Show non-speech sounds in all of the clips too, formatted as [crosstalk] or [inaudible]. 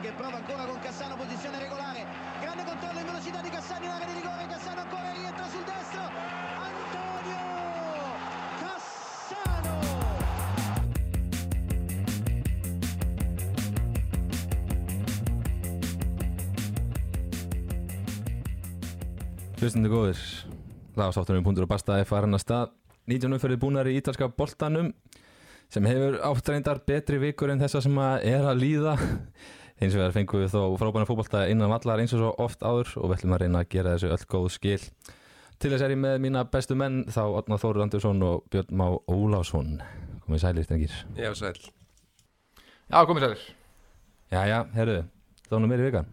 che prova ancora con Cassano posizione regolare. Grande controllo in velocità di Cassano in area di rigore. Cassano ancora rientra sul destro. Antonio Cassano! Hlustundu góðir. Lagasáttunum punktur og basta farin að stað. 19 umferðir búnar í ítalska boltanum sem hefur átt reyndar betri vikur en þessa sem að er að líða eins og við fengum við þó frábæna fótbolta innan vallar eins og svo oft áður og við ætlum að reyna að gera þessu öll góð skil. Til þess er ég með mína bestu menn þá Otna Þóru Andersson og Björn Má Ólásson komið sælir stengir Já, sæl. Já, komið sælir. Jæja, herru, þá nú meiri vikan.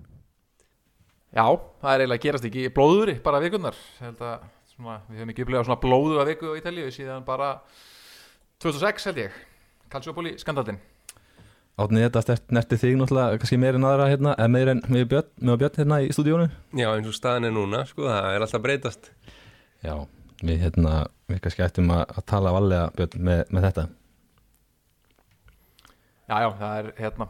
Já, það er eiginlega að gerast ekki blóðuri bara vikunnar svona, við höfum ekki upplegað svona blóðu að viku á Ítalíu síðan bara 2006 held ég. Calciopoli skandaldin Átni þetta stert nerti þig náttúrulega kannski meir en aðra hérna, eða meir en með Björn, með Björn hérna í stúdíónu Já, eins og staðin er núna, sko, það er alltaf breytast. Já, við hérna við kannski ættum að, að tala valega Björn með, með þetta. Já, já, það er hérna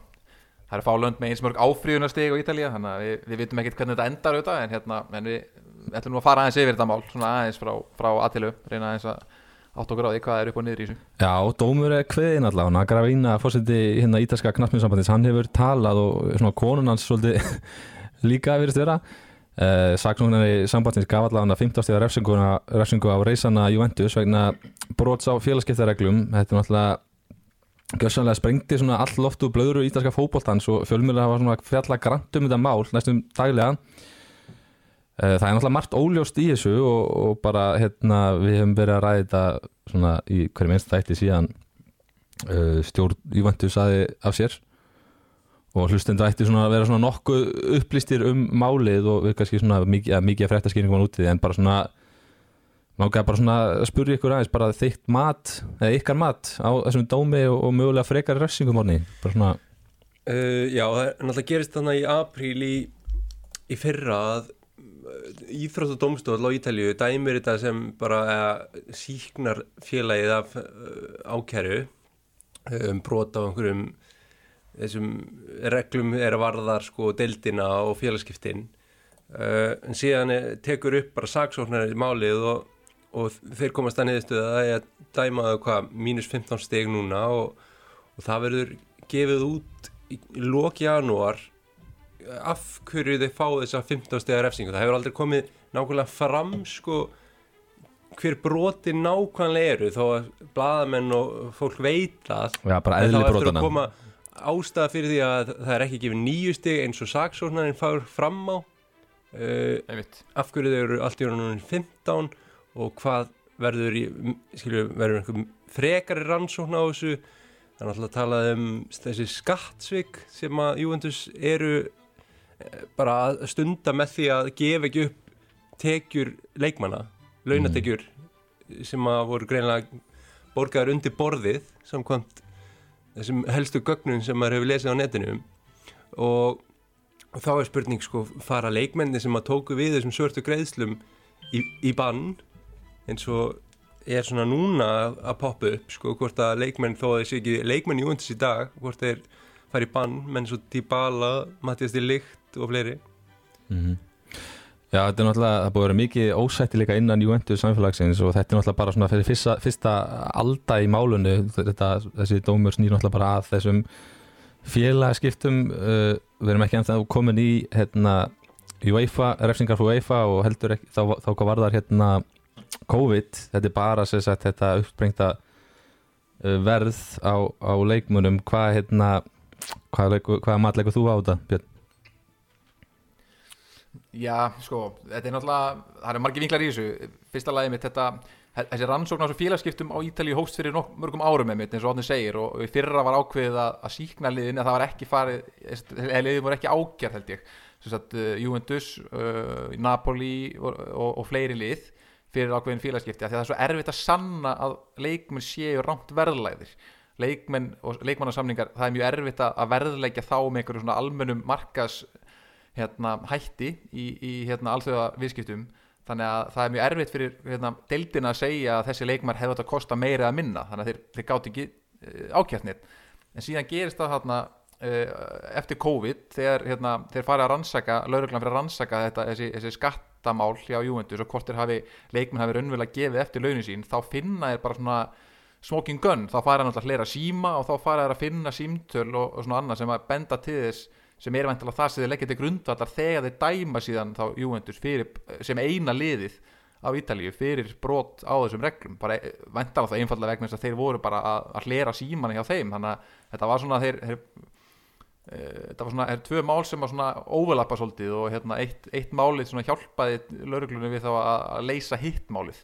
það er fálönd með eins mörg áfríðunarsteg á Ítalíu þannig að við, við vitum ekkert hvernig þetta endar auðvitað en hérna, en við ætlum nú að fara aðeins yfir þetta mál svona aðeins frá, frá aðtilu reyna aðeins að átt okkur á því hvað er upp og niður í þessu? Já, dómur er kveðin allavega Gravína, fórseti hérna ítalska knattmjöndsambandis hann hefur talað og svona konun hans svolítið [laughs] líka verist vera. Uh, Saksóknari sambandins gaf allavega 15 stíða refsingu á reysana Juventus vegna brots á félagskiptareglum. Þetta er náttúrulega Gjössanlega sprengti svona all loftu blöðru ítalska fótboltans og fjölmjöla hafa svona fjalla grant um þetta mál næstum daglega. Eh, Það er náttúrulega margt óljóst í þessu og, og bara hérna við hefum verið að ræða þetta í hverju minnst þætti síðan uh, stjórn Juventus saði af sér. Og hlustendur ætti að vera nokkuð upplýstir um málið og við kannski mikið, að frétta skýringum út í því en bara svona Mákaði bara svona að spurja ykkur aðeins bara þygt mat, eða ykkar mat á þessum dómi og, og mögulega frekar rössingum orni, bara svona uh, Já, það er náttúrulega gerist þannig í apríl í, í fyrra að Íþrótt og domstofl á Ítalju dæmir þetta sem bara uh, síknar félagið af uh, ákæru um brot á einhverjum þessum reglum er að varðar sko deildina og félagskiptin uh, en síðan tekur upp bara saksóknar í málið og, og þeir komast að niðurstuða að það er að dæma hvað mínus 15 steg núna og, og það verður gefið út í lók janúar af hverju þau fá þessa 15 stegar refsingu, það hefur aldrei komið nákvæmlega fram sko hver broti nákvæmlega eru þó að bladamenn og fólk veit það Já, bara en eðli þá eftir brotana. að koma ástæða fyrir því að það er ekki gefið nýju stig eins og saksóknarinn fáur fram á uh, af hverju þau eru allt í orðinu 15 og hvað verður í, skilju, verður einhver frekari rannsókn á þessu? Það er náttúrulega að tala um þessi skattsvik sem að Juventus eru bara að stunda með því að gefa ekki upp tekjur leikmanna, launatekjur sem að voru greinlega borgaður undir borðið samkvæmt þessum helstu gögnum sem maður hefur lesið á netinu. Og, þá er spurning sko fara leikmenni sem að tóku við þessum svörtu greiðslum í, í bann eins og er svona núna að poppa upp sko hvort að leikmenn þó að þessi ekki leikmenn í undis í dag hvort þeir fara í bann menn svo Dybala, Mattias de Ligt og fleiri. Já, þetta er náttúrulega, það búið að vera mikið ósætti líka innan Juventus samfélagsins og þetta er náttúrulega bara svona fyrir fyrsta, fyrsta alda í málunni, þetta, þessi dómur snýr náttúrulega bara að þessum félagskiptum, uh, við erum ekki ennþá komin í hérna UEFA, refsingar fyrir UEFA og heldur ekki, þá, þá hvað var þar hérna COVID, þetta er bara sagt þetta uppsprengta uh, verð á, á leikmunum, hvað hérna, hvað, leiku- hvaða mat leikur þú á þetta, Björn? Já, sko, þetta er náttúrulega það eru margir vinklar í þessu. Fyrsta lagi mitt þetta, þessi rannsókn á þessu félagskiptum á Ítalíu hóst fyrir nokk, mörgum árum með mitt eins og Otni segir og og fyrra var ákveðið að, að síkna liðin að það var ekki farið eða liðin voru ekki ágjart held ég. Sem sagt uh, Juventus, uh, Napoli og, og, og fleiri lið fyrir ákveðin félagskipti af því að það er svo erfitt að sanna að leikmenn séu rámt verðlæðir leikmenn og leikmannarsamningar það er mjög erfitt að að verðleggja þá með einhverju svona almennum markas hérna, hætti í, í hérna, alþjóða viðskiptum þannig að það er mjög erfitt fyrir hérna, deildina að segja að þessi leikmar hefði átt að kosta meira eða minna. Þannig að þeir, þeir gátt ekki uh, ákjæftnir en síðan gerist það hérna eftir COVID þegar hérna, þeir farið að rannsaka lauruglan fyrir að rannsaka þetta, þessi, þessi skattamál hjá Juventus og hvort hafi leikmenn hafi raunverulega gefið eftir launin sín þá finna þeir bara svona smoking gun, þá fara hann alltaf hlera síma og þá fara þeir að finna símtöl og, og svona annað sem að benda til þess sem er vantilega það sem þeir leggja til grundvallar þegar þeir dæma síðan þá Juventus fyrir, sem eina liðið á Ítalíu fyrir brot á þessum reglum. Bara vantilega það einfallega vegna þess að þeir voru bara að, að hlera síman hjá þeim. Þannig að þetta var svona þeir, þeir e, þetta var svona, er tvö mál sem var svona overlappa svolítið og hérna eitt, eitt málið svona hjálpaði lauruglunum við þá að, að leysa hitt málið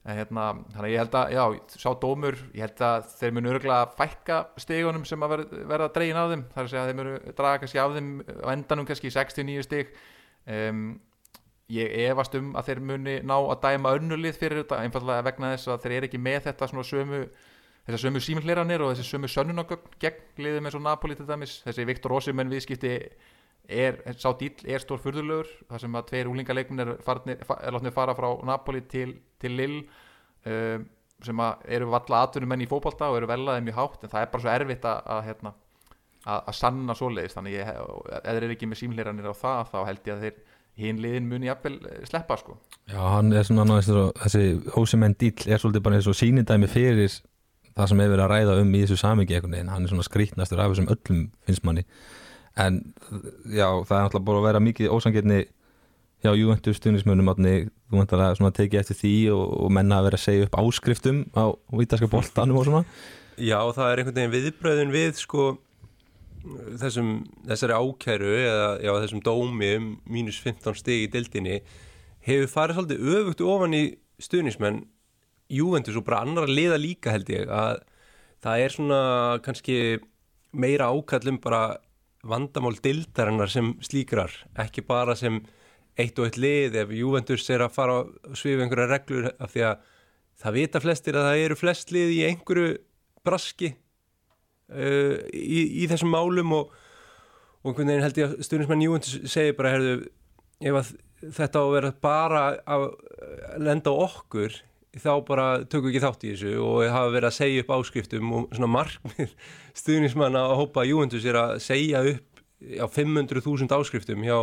en hérna, að ég held að, já, sá dómur ég held að þeir munu örgulega fækka stegunum sem að verða, verða dregin af þeim. Þar að segja að þeir munu draga kannski af þeim á endanum kannski 69 steg um, ég efast um að þeir muni ná að dæma önnulið fyrir þetta, einfallega vegna þess að þeir eru ekki með þetta svona sömu þessar sömu símilliranir og þessi sömu sönnunagögn gegn liðið með svo Napoli til dæmis. Þessi Viktor Osimhen viðskipti er, sá dýl er stór fyrðulegur þar sem að tveir úlingaleikminn er, er látnið fara frá Napoli til, til Lill um, sem að eru valla atvinnumenn í fókbalta og eru velaðið mjög hátt en það er bara svo erfitt að, að, hérna, að, að sanna svoleiðis. Þannig ef þeir eru ekki með símliranir á það þá held ég að þeir hinn liðin muni jafnvel sleppa sko. Já, hann er svona náttúrulega þessi ósemenn dýl er svolítið bara eins og sínindæmi fyrir það sem hefur að ræða um í þessu samingi hann er svona skrítnastur af þessum öllum finnst manni en já, það er náttúrulega bara að vera mikið ósangirni hjá Juventus stuðnismönum þú vantar að tekið eftir því og, og menna að vera að segja upp áskriftum á vítaska boltanum og svona. Já, það er einhvern veginn viðbröðin við sko þessum, þessari ákæru eða já, þessum dómi um mínus 15 steg í dildinni hefur farið svolítið öfugt ofan í stuðnismenn Juventus og bara annar að liða líka held ég að það er svona kannski meira ákallum bara vandamál dildarinnar sem slíkrar ekki bara sem eitt og eitt lið ef Juventus er að fara að svifa einhverja reglur af því að það vita flestir að það eru flest lið í einhverju braski uh, í, í þessum málum og, og einhvern veginn held ég að stjórnismenn Juventus segir bara herðu, ef þetta á að vera bara að lenda á okkur þá bara tökum ekki þátt í þessu og hafa verið að segja upp áskriftum og svona markmið [laughs] stuðnismanna að hópa Juventus er að segja upp á 500.000 áskriftum hjá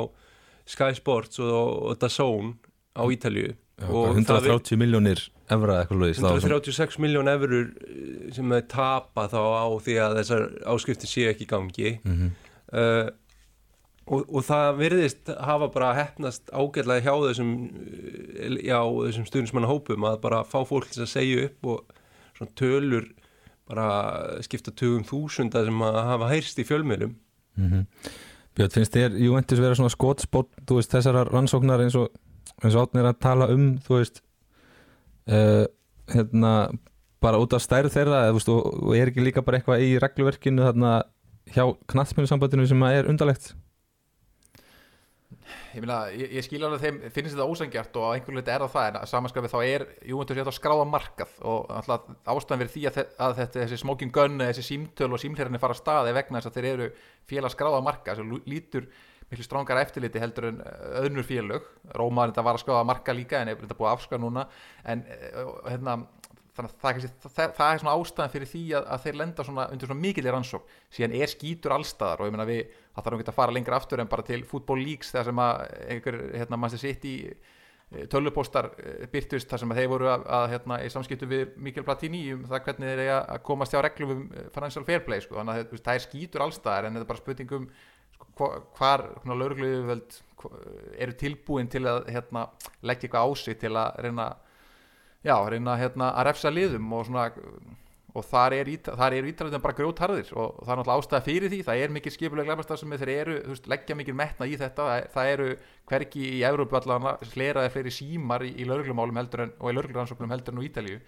Sky Sports og, og DAZN á Ítalju Já, 130 miljónir efra eitthvað 136 miljón efurur eh, sem er tapa þá á því að þessar áskriftin séu ekki í gangi. Mm -hmm. uh, og, og það verðist hafa bara hefnast ágætlega hjá þessum eh, þessum stundismanna hópum að bara fá fólk til að segja upp og tölur bara skipta tögum þúsunda sem að hafa heyrst í fjölmjölum mm -hmm. Björn, finnst þér Juventus vera svona skotspott, þú veist, þessara rannsóknar eins og, eins og átnir að tala um, þú veist uh, hérna bara út af stærð þeirra, veist, og, og er ekki líka bara eitthvað í regluverkinu þarna hjá knatsmjölusambandinu sem að er undarlegt ég, meina, ég, ég skil alveg þeim finnst þetta ósangjart og einhvern veit er það það en samanskapið þá er Júventus að skráða markað og ástæðan verið því að, að þetta, þessi smoking gun, þessi símtöl og símhlerðinni fara að staði vegna þess að þeir eru félag skráða markað sem lítur miklu strángar eftirliti heldur en öðnur félög. Rómaður þetta var að skráða markað líka en þetta búið að afskra núna. En hérna þannig að það, það, það, það er svona ástæðan fyrir því að, að þeir lenda svona undir svona mikilir rannsók síðan er skítur allstaðar og ég meina við það þarf ekki að fara lengra aftur en bara til fútból líks þegar sem að einhver hérna maður sitt í eh, tölvupostar eh, byrtust þar sem að þeir voru að, að hérna í samskiptu við Mikkel Platini um það hvernig þeir eiga að komast hjá reglum um eh, financial fair play sko. Þannig að það er skítur allstaðar en þetta er bara spurningum sko, hvar laurugluðu eru tilbúin til að hérna, leggja eitthvað á sig til að reyna já, reyna hérna, að refsa liðum og svona og þar er ítalið bara grjótharðir og það er náttúrulega ástæða fyrir því það er mikið skipulega glæbastar sem þeir eru veist, leggja mikið metna í þetta það, það eru hverki í Európu allavega hleraði fleiri símar í, í lauruglumálum og í laurugluransóknum heldur en á Ítalíu.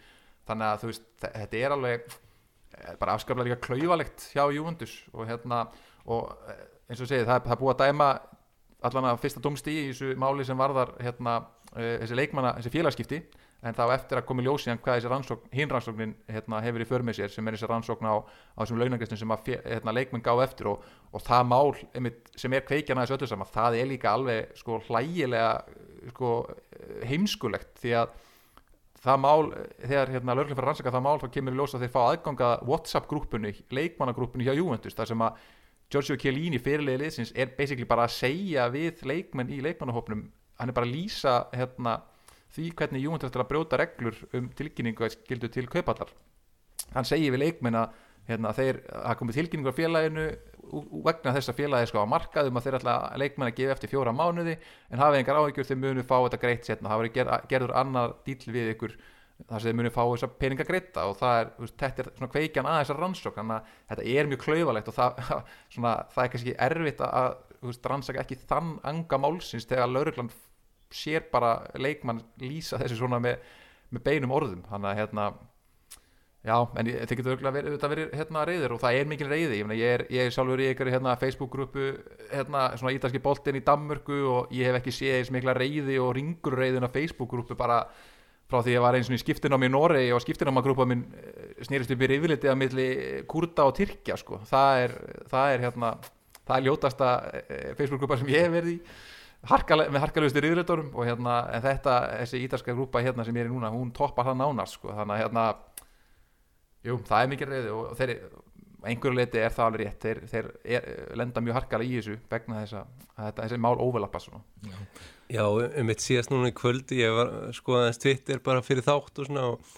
Þannig að veist, þetta er alveg eh, bara afskaplega líka klauvalegt hjá Júvundus og hérna og eh, eins og segið það, það er búið að dæma allavega fyrsta domstí í þessu máli sem varðar hérna, eh, þessi leikmanna, þessi félagskipti en þá eftir að komi ljósi hann hvað rannsókn, hinn rannsóknin hérna, hefur í förmið sér sem er þessi rannsókn á, á þessum launangrestin sem að hérna, leikmenn gáð eftir og, og það mál einmitt, sem er kveikjan að þessu öllu saman það er líka alveg sko, hlægilega sko, heimskulegt. Því að það mál þegar hérna, löglega fyrir að rannsaka það mál þá kemur í ljósa að þeir fá aðganga Whatsapp grúpunni, leikmannagrúpunni hjá Juventus þar sem að Giorgio Chiellini fyrirlega liðsins er basically bara að segja við leikmenn í leikmannahópnum. Hann er bara að lýsa hérna, því hvernig Juventus ætlar að brjóta reglur um tilkynningu að skildu til kaupallar hann segir við leikmenn að hérna, þeir hafa komið tilkynningu á félaginu vegna þess að félagi sko á markaðum að þeir ætla að leikmenn að gefa eftir fjóra mánuði en hafa engar áhyggjur þeir munu fá þetta greitt setna það verður ger, gerður annar dýl við ykkur þar sem þeir munu fá þessa peninga greita og það er, þetta er svona kveikjan að þessar rannsók þannig að þetta er mjög klaufalegt og það, [laughs] svona, það er kannski erfitt að rannsaka ekki þann anga málsins þegar lauruglan sér bara leikmann lýsa þessu svona með, með beinum orðum. Þannig að hérna Já, en ég- þið getur auðvitað verið, verið hérna reyður og það er mikil reyði, ég, meina, ég, er, ég er sjálfur í einhverju hérna, Facebook-grúpu hérna, svona ítalski boltinn í Danmörku og ég hef ekki séð eins mikla reyði og ringur reyðin á Facebook-grúpu bara frá því ég var eins og í skiptinámi í Noregi og skiptinámagrúpa minn eh, snerist upp í reyfiliti að milli kurda og tyrkja sko. það er, það er hérna það er ljótasta eh, Facebook-grúpa sem ég hef verið í harkale, með harkalugustu reyðilitorum og hérna, en þetta, þessi ítalska grúpa hérna sem ég er í núna, hún toppar það nánast sko. þannig að hérna Jú, það er mikið reyði og þeir, einhverju leiti er það alveg rétt þeir, þeir er, lenda mjög harkalega í þessu vegna þess að, þetta, þessi mál óvelappa svona. Já, um eitt síðast núna í kvöldi ég var sko aðeins Twitter bara fyrir þátt og svona og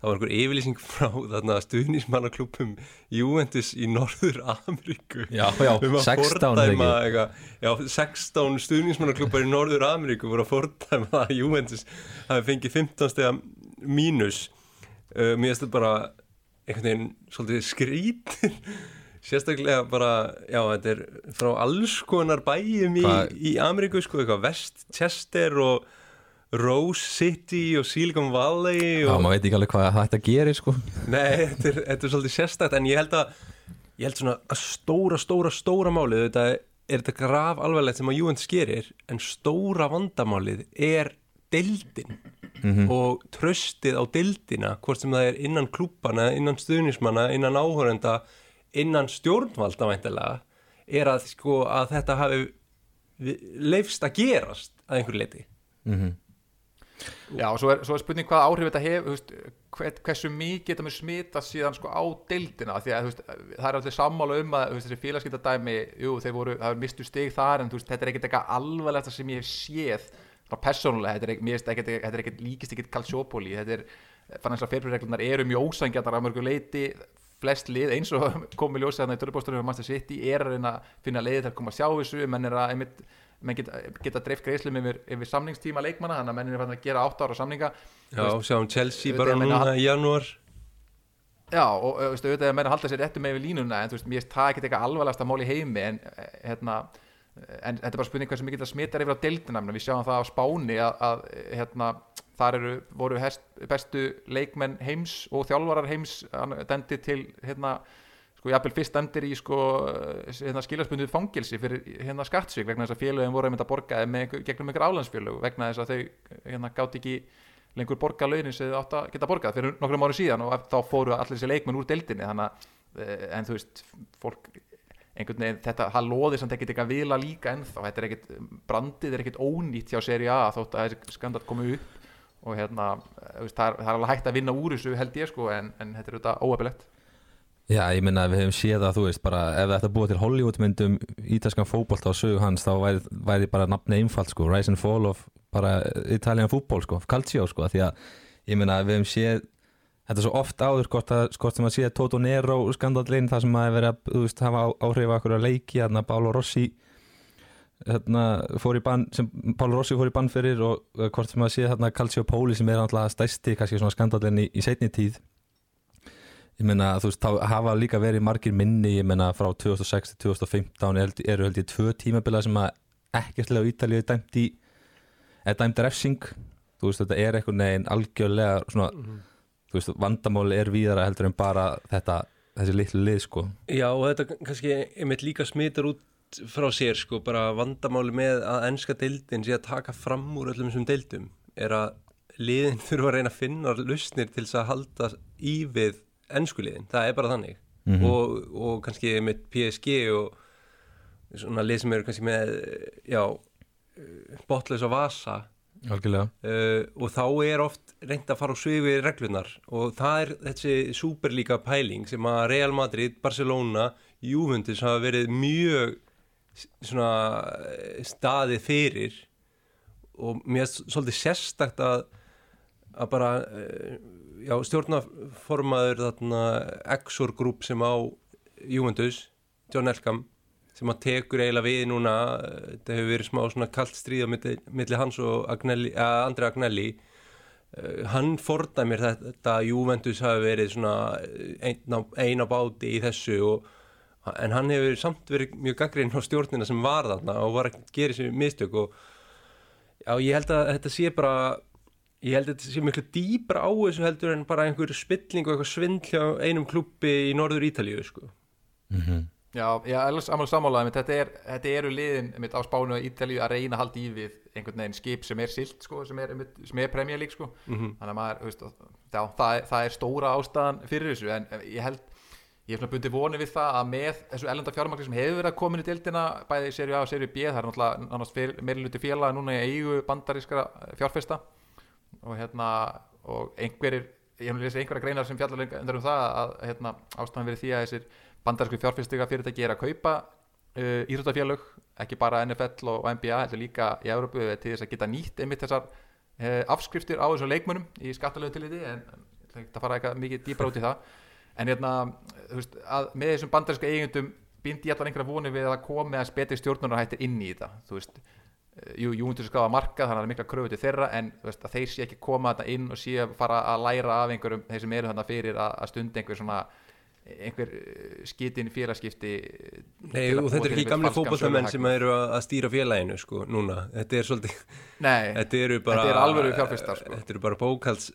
það var einhver yfirlýsing frá þarna stuðnismannaklúpum Juventus í Norður Ameríku. Já, já, um að 16 fordæma ekki. eitthvað, já, 16 stuðnismannaklúpar í Norður Ameríku voru að fordæma það að Juventus hafi fengið 15 stega mínus. Uh, mér finnst þetta bara einhvern veginn svolítið skrítir sérstaklega bara, já, þetta er frá alls konar bæjum í, í Ameríku, sko, eitthvað Westchester og Rose City og Silicon Valley Já, og maður veit ekki alveg hvað þetta gerir sko. Nei, þetta er, þetta er svolítið sérstætt en ég held að ég held svona að stóra, stóra, stóra málið þetta er þetta graf alvarlegt sem að Juventus gerir en stóra vandamálið er deildin og tröstið á deildina hvort sem það er innan klúbana, innan stuðnismanna innan áhörenda, innan stjórnvalda væntalega er að, sko, að þetta hafi leifst að gerast að einhverju leiti Já, og svo er, svo er spurning hvað áhrif þetta hefur, hversu mikið þetta með smita síðan sko á deildina? Því að veist, það er allir sammála um að veist, þessi voru það er mistu stig þar en veist, þetta er ekkert eitthvað alvarlegt sem ég hef séð, bara persónulega. Þetta er, ekkert- mér er líkist ekkert kalsjópóli, þetta er, fann eins að fyrirreglunar eru mjög ósangjarnar að mörgu leiti flest lið eins og komið ljósið þarna í törubóstunum og Master City er að reyna að finna leiði til að koma að sjá þessu. Menn er að einmitt, menn geta, geta dreift greiðslum yfir, yfir samningstíma leikmanna þannig að menn er að gera 8 ára samninga. Já, sjáum Chelsea bara núna í janúar. Já, og auðvitað að menn halda sér réttu með við línuna en þú veist, mér finnst það ekki eitthvað alvarlegasta mál í heimi en eh, hérna en þetta er bara spurning hversu mikið það smitar yfir á deildina við sjáum það á Spáni að, að hérna, þar eru, voru hest, bestu leikmenn heims og þjálfarar heims dendi til hérna, sko, jafnvel fyrst dendir í sko, hérna, skilaspundið fangilsi fyrir hérna skattsvík vegna þess að félögum voru einmitt að borga með gegnum einhver álandsfélög vegna þess að þau hérna, gátt ekki lengur borga launin sem þau átt að geta borgað fyrir nokkrum árum síðan og þá fóru allir þessi leikmenn úr deildinni þannig að, eh, en þú veist fólk, einhvern veginn, þetta það loði samt ekkert eitthvað vila líka ennþá þetta er ekkert, brandið er ekkert ónýtt hjá seri A þótt að þessi skandal komu upp og hérna, eh, það er, það er alveg hægt að vinna úr þessu held ég sko, en, en þetta er auðvitað óöfilegt Já, ég minna að við hefum séð að þú veist bara ef þetta búið til Hollywoodmyndum ítalskan fótbolt á sögu hans þá væri, væri bara nafni einfalt sko, Rise and Fall of bara Italian fútból sko, Calcio sko, því að ég minna að við hefum séð þetta svo oft áður hvort, að, hvort sem að séð Toto Nero skandallin þar sem að vera þú veist, hafa áhrif okkur að leiki hérna Pálo Rossi hérna, fór í bann sem Pálo Rossi fór í bann fyrir og uh, hvort sem að séð hérna Calcio Poli sem er alltaf stæsti kannski svona skandallin í, í seinni tíð ég meina þú veist þá hafa líka verið margir minni ég meina frá 2006 til 2015 er, eru held ég tvö tímabila sem að ekkert á Ítalíu er dæmt í er dæmt refsing. Þú veist þetta er einhvern veginn algjörlega svona þú veist vandamáli er víðara heldur en bara þetta þessi litlu lið sko. Já og þetta kannski einmitt líka smitar út frá sér sko bara vandamáli með að ennska deildin sé að taka fram úr öllum þessum deildum er að liðin [laughs] þurfa að reyna að finna lausnir til þess að halda í við ennsku liðin, það er bara þannig. Og, og kannski með PSG og svona lið sem eru kannski með já, botlaus og vasa. Algjörlega. Uh, og þá er oft reynd að fara á sviði reglunar og það er þessi superlíka pæling sem að Real Madrid, Barcelona, Juventus hafa verið mjög svona eh, staðið fyrir. Og mér er svolítið sérstakt að að bara eh, já, stjórnaformaður þarna Exor Group sem á Juventus, John Elkam sem að tekur eiginlega við núna eh, þetta hefur verið smá svona kallt stríða milli, milli hans og Agnelli, Andri Agnelli. Uh, hann fordæmir þetta, þetta að Juventus hafi verið svona einn á, ein á báti í þessu og, en hann hefur samt verið mjög gaggrinn á stjórnina sem var þarna og var að gera sér mistök og já, ég held að þetta sé bara ég held að þetta sé miklu dýbra á þessu heldur en bara einhver spilling og eitthvað svindl hjá einum klubbi í norður Ítalíu sko. Já, ég er alveg sammálaði þetta, er, þetta eru liðin mitt, á Spánu og Ítalíu að reyna að halda í við einhvern veginn skip sem er silt sko, sem er, er Premier League sko. Mhm. þannig að maður, veist, já, það, er, það er stóra ástæðan fyrir þessu en ég held, ég hef svona bundið voni við það að með þessu ellenda fjármagni sem hefur verið að koma inn í deildina, bæði í serju A og serju B það er náttúrulega nánast meiriluti félaga núna í eigu bandarískra fjárfesta og hérna og einhverjir, ég hef lesið einhverja greinar sem fjallar undir um það að hérna, ástæðan verið því að þessir bandarísku fjárfestinga fyrirtæki er að kaupa uh, íþróttafélög, ekki bara NFL og NBA, heldur líka í Európu til þess að geta nýtt einmitt þessar uh, afskriftir á þessum leikmönnum í skattalegu tiliti en en ég ætla ekki að fara eitthvað mikið dýbra út í það. En hérna, þú veist, að með þessum bandarísku eigendum bindi ég allan einhverja voni við að það komi að betri stjórnunarhættir inn í þetta þú veist, jú, jú, undir skráða markað þannig að það er mikla kröfu til þeirra en veist, að þeir sé ekki koma þetta inn og sé að fara að læra af einhverjum þeir sem eru þannig fyrir að, að stunda einhver svona einhver eh, skitin félagskipti eh, Nei, að og þetta er ekki falskan fótballtamenn sem eru að að stýra félaginu sko, núna, þetta er svolítið Nei, [laughs] þetta eru bara Þetta eru alvöru fjárfestar, sko. þetta eru bara bókalds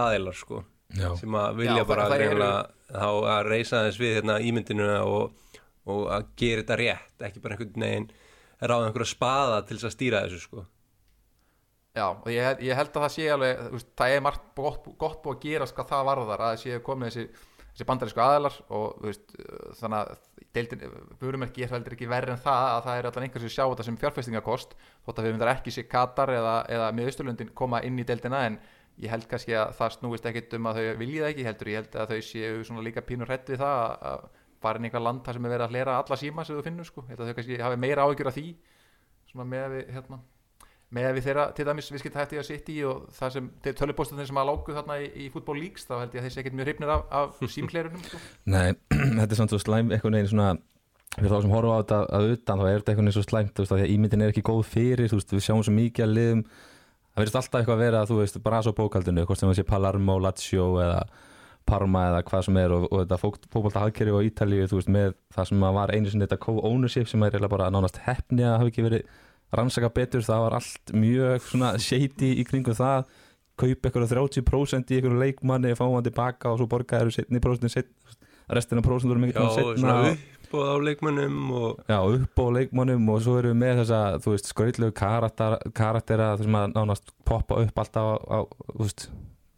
aðilar sko Já, sem að vilja Já, bara það- það eru- greinilega þá að reysa þess við hérna ímyndinu og, og að gera þetta rétt ekki bara einhvern veginn ráða einhverja spaða til þess að stýra þessu sko. Já, og ég, ég held að það sé alveg það er margt gott, gott búið að gera hvað það varðar að það sé komið þessi, þessi bandarísku aðilar og veist, þannig að deildin, burumerki er heldur ekki verri en það að það er allan einhver sem sjá þetta sem fjárfestingakost þótt að við myndar ekki sé Katar eða, eða með Östurlundin koma inn í deildina en ég held kannski að það snúist ekkit um að þau viljið ekki heldur, ég held að þau séu líka pínur hrætt við það að- að fara inn í einhver land þar sem er verið að hlera alla síma sem þú finnur sko, að þau kannski hafi meira áhyggjur af því svona með að við hérna með að við þeirra til dæmis viðskiptahætti að sitt í og það sem þeir tölupóstunir sem að lágu þarna í, í fútból líks þá held ég að þeir sé ekkert mjög hrifnir af, af [laughs] símklerunum sko. nei, [clears throat] þetta er samt svo slæm einhvern veginn svona fyrir þá sem horfa á þetta að utan þá er þetta einhvern veginn svo slæmt þú veist, því að ímyndin er ekki góð fyrir þú veist, við sjáum svo mikið að liðum það verðist alltaf eitthvað að vera þú veist, bara svo bókaldinu hvort sem það sé Palermo, Lazio eða Parma eða hvað sem er og, og þetta fókbalta hagkerfi á Ítalíu þú veist, með það sem var einu sinni þetta co-ownership sem er eiginlega bara nánast hefni að hafa ekki verið rannsaka betur. Það var allt mjög svona shady í kringum það. Kaupa eitthvað 30% í eitthvað leikmanni fá hann tilbaka og svo borga þeirra setni prósentin set, restina prósentur er Já, mikið svona setna upp og á leikmönnum og já, upp á leikmannum og svo erum við með þessa þú veist, skrautlegu karakter, karaktera þessum að nánast poppa upp alltaf á, á þú veist,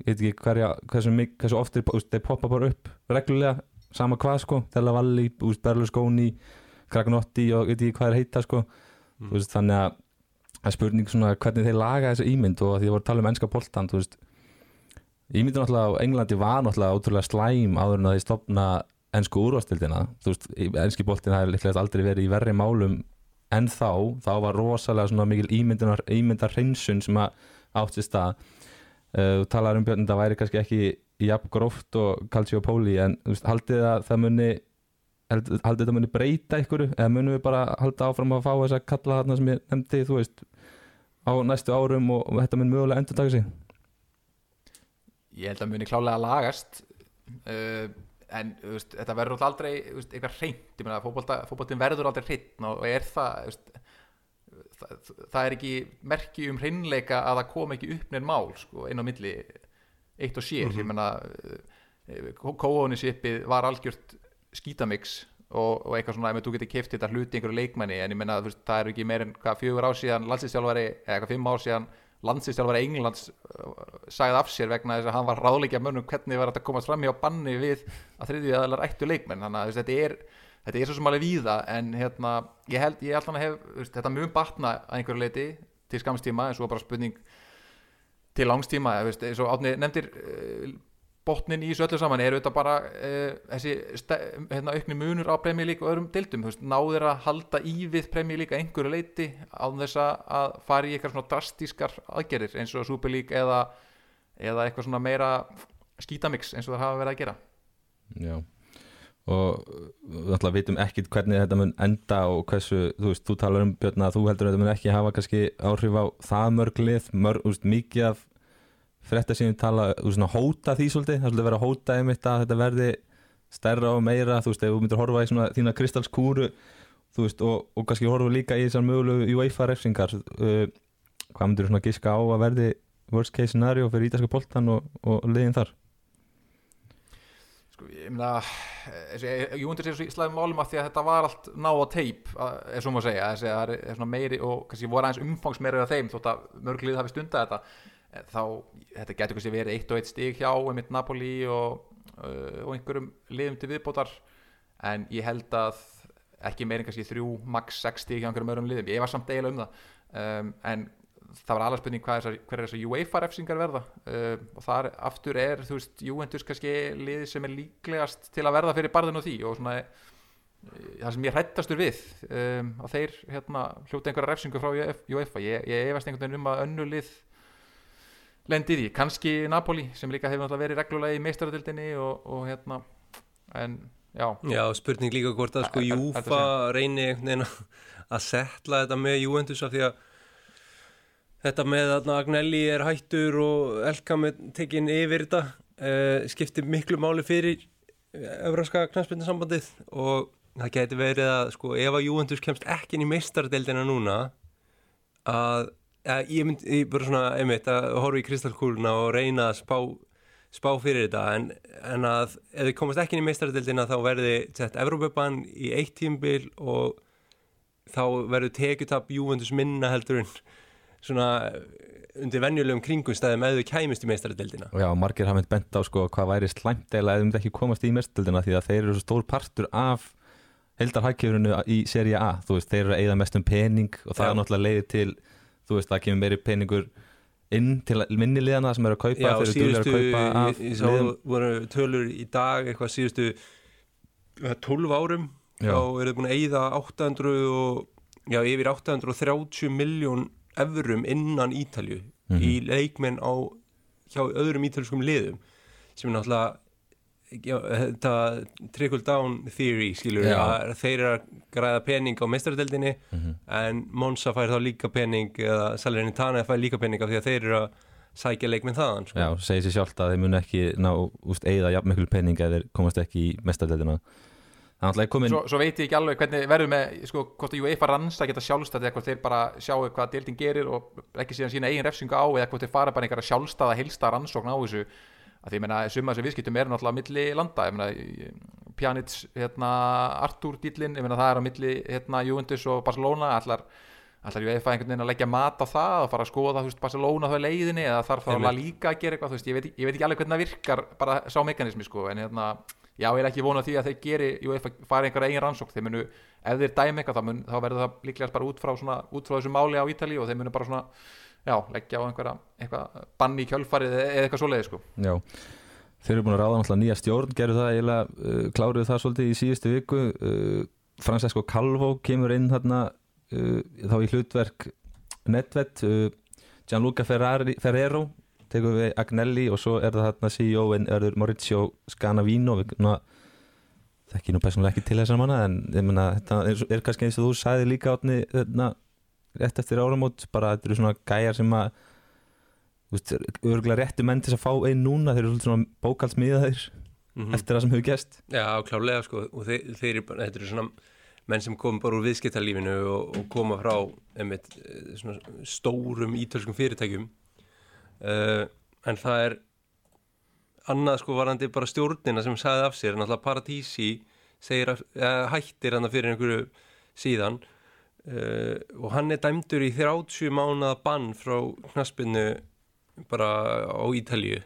ég veit ekki hverja hversu, hversu oft þeir, poppa bara upp reglulega, sama hvað sko. Della Valli, Berlusconi Kragnotti og ég veit ekki hvað er heita sko. Mm. veist, þannig að það er spurning svona hvernig þeir laga þessa ímynd og því að voru að tala um ennska boltan þú veist, ímyndin náttúrulega á Englandi var náttúrulega ótrúlega slæm áður en að þeir stopna ennsku úrvastildina þú veist, ennski boltin það er líklega aldrei verið í verri málum en þá, þá var rosalega svona mikil ímyndar, hreinsun sem að átt sér stað. uh, þú talar um björn, það væri kannski ekki jafn gróft og Calciopoli en veist, haldið að það muni held- haldið þetta muni breyta ykkur eða munum við bara halda áfram að fá þess að kalla þarna sem ég nefndi, þú veist á næstu árum og, og þetta mun mögulega endur taka sig? Ég held að muni klálega lagast. Uh, en veist, þetta verður náttúrulega aldrei veist, eitthvað hreint, ég meina fótboltinn verður aldrei hreint og er það það, það er ekki merki um hreinleika að það kom ekki upp neður mál sko, inn á milli eitt og sér, ég meina kóónisipið var algjört skítamix og, og eitthvað svona ef þú getur keift þetta hluti einhverju leikmanni en ég þú veist, það er ekki meir en hvað fjögur ár síðan landsinsjálfari, eða eitthvað fimm ár síðan landsinsjálfari Englands uh, sagði af sér vegna þess að hann var ráðleikja mönnum hvernig var þetta að komast fram hjá banni við að þriðju aðalar ættu leikmenn. Þannig að þetta er þetta er svo sem alveg víða en hérna, ég held, ég hann að hef veist, þetta mun batna að einhverju leiti til skamstíma en svo bara spurning til langstíma veist, átni nefndir uh, botnin í þessu öllu saman er auðvitað bara uh, þessi hérna, aukni munur á League og öðrum deildum, veist, náður að halda í við League að einhverju leiti án þess að- fara í eitthvað svona drastískar aðgerir eins og League eða, eða eitthvað svona meira skítamix eins og það hafa verið að gera. Já og við alltaf vitum ekkit hvernig þetta mun enda og hversu, þú veist, þú talar um Björn að þú heldur að þetta mun ekki hafa kannski áhrif á það mörg lið, mörg, þú veist, mikið af frétta sem við tala, þú veist, svona hóta því svolítið, það svolítið vera að hóta einmitt að þetta verði stærra og meira, þú veist, ef þú myndir horfa í svona þína kristalskúru, þú veist, og, og kannski horfa líka í þessar mögulegu UEFA refsingar, uh, hvað myndir þú svona giska á að verði worst case scenario fyrir ítalska boltan og, og liðin þar? Sko, ég meina Júndur sér svo í slæðum málum að því að þetta var allt ná á teip, er svo maður að segja. Þessi að það er svona meiri og kannski voru aðeins umfangsmeiri af þeim þótt að mörglið hafi stundað þetta. Eh, þá, þetta getur kannski verið eitt og eitt stig hjá einmitt Napoli og, uh, og einhverjum liðum til viðbótar. En ég held að ekki meira en kannski þrjú, max 6 stig hjá einhverjum öðrum liðum, ég var samt eiginlega um það. Um, en það var alveg spurning hvað er þessar UEFA refsingar verða uh, og þar aftur er þú veist, Juventus kannski liði sem er líklegast til að verða fyrir barðin og því og svona eh, það sem ég hrættastur við um, að þeir hérna hljóta einhverja refsingu frá UEFA ég, ég efast einhvern veginn um að önnu lið lendi í því, kannski Napoli sem líka hefur verið reglulega í meistaradildinni og, og hérna en já, Já, spurning líka hvort að sko Er- er- er Júfa reyni einhvern veginn að- að setla þetta með Juventus af því að þetta með að Agnelli er hættur og Elka með tekin yfir þetta uh, skiptir miklu máli fyrir Evraska knæspindinsambandið og það geti verið að sko ef að Juventus kemst ekki inn í meistardeldina núna að, að ég myndi ég bara svona einmitt að horfa í kristalkúluna og reyna að spá spá fyrir þetta. En, en að ef þið komast ekki inn í meistaradeildina þá verði sett Evrópubann í eitt tímbil og þá verður tekjutap Juventus minna heldur en svona undir venjulegum kringumstæðum ef þau kæmist í meistaradeildina já, margir hafa mynd bent á sko hvað væri slæmt eða ef þau myndi ekki komast í mestöldina því að þeir eru svo stór partur af heldarhækjörunu í seria A þú veist, þeir eru að eigða mestum pening og það Já. er náttúrulega leiði til, þú veist, það kemur meiri peningur inn til minni liðana sem eru að kaupa, Já, þeir eru síðustu, að kaupa af ég, sá voru tölur í dag eitthvað síðustu eh, 12 árum Já. þá eru þau búin að eyða 800 og, já, yfir 830 miljón evrum innan Ítalju Mhm. í leikmenn á hjá öðrum ítalskum liðum sem er náttúrulega já, þetta trickle down theory skilur Já. að þeir eru að græða pening á meistaradeldinni Mhm. en Monza fær þá líka pening eða Salernitana fær líka pening af því að þeir eru að sækja leikmenn þaðan sko. Já, segir sér sjálft að þeir mun ekki ná, úst, eigða jafn miklu pening eða þeir komast ekki í náttúrulega komin svo, svo veit ég ekki alveg hvernig verður með sko, hvort að UEFA rannsaka geta sjálfstætt eða hvort þeir bara sjáu hvað deildin gerir og ekki síðan sína eigin refsingu á eða hvort þeir fara bara einhverja sjálfstæða heilsta rannsókn á þessu. Að því meina summa þessu viðskiptum er náttúrulega á milli landa. Ég meina Pjanic hérna, Artur meina það er á milli hérna, Juventus og Barcelona. Allar allar UEFA einhvern veginn að leggja mat á það og fara að skoða veist, Barcelona þá í leiðinni eða þarf þá Liga að gera eitthvað veist, ég, veit, ég veit ekki alveg hvernig það virkar bara sá mekanismi sko en hérna já, ég er ekki vonað því að þeir geri UEFA fari einhverja eigin rannsókn, þeir munu ef þeir dæmi eitthvað, þá, mun, þá verður það líklegast bara út frá, svona, út frá þessu máli á Ítali og þeir munu bara svona, já, leggja á einhverja banni í kjölfarið eða eitthvað svoleiði sko. Já, þeir eru búin að ráða náttúrulega nýja stjórn, gerðu það eiginlega, uh, kláruðu það svolítið í síðustu viku. Uh, Francesco Calvo kemur inn þarna uh, þá í hlutverk Nedved uh, Gianluca Ferrari, Ferrero tekur við Agnelli og svo er það þarna CEO en erður Maurizio Scanavino. Við na, þekki nú persónulega ekki til þessar manna en ég meina, þetta er, er kannski eins og þú sagði líka átni þarna, rétt eftir áramót bara þetta eru svona gæjar sem að örgulega réttu menn til þess að fá einn núna þeir eru svona bókaldsmiðaðir Mhm. eftir það sem hefur gest Já, klálega sko og þeir, þeir eru bara, þetta eru svona menn sem kom bara úr viðskiptalífinu og, og koma frá einmitt, svona stórum ítölskum fyrirtækjum uh, en það er annað sko varandi bara stjórnina sem sagði af sér, náttúrulega Paradísi segir að, uh, hættir hann fyrir einhverju síðan. Uh, og hann er dæmdur í 30 mánuða bann frá knaspinu bara á Ítalju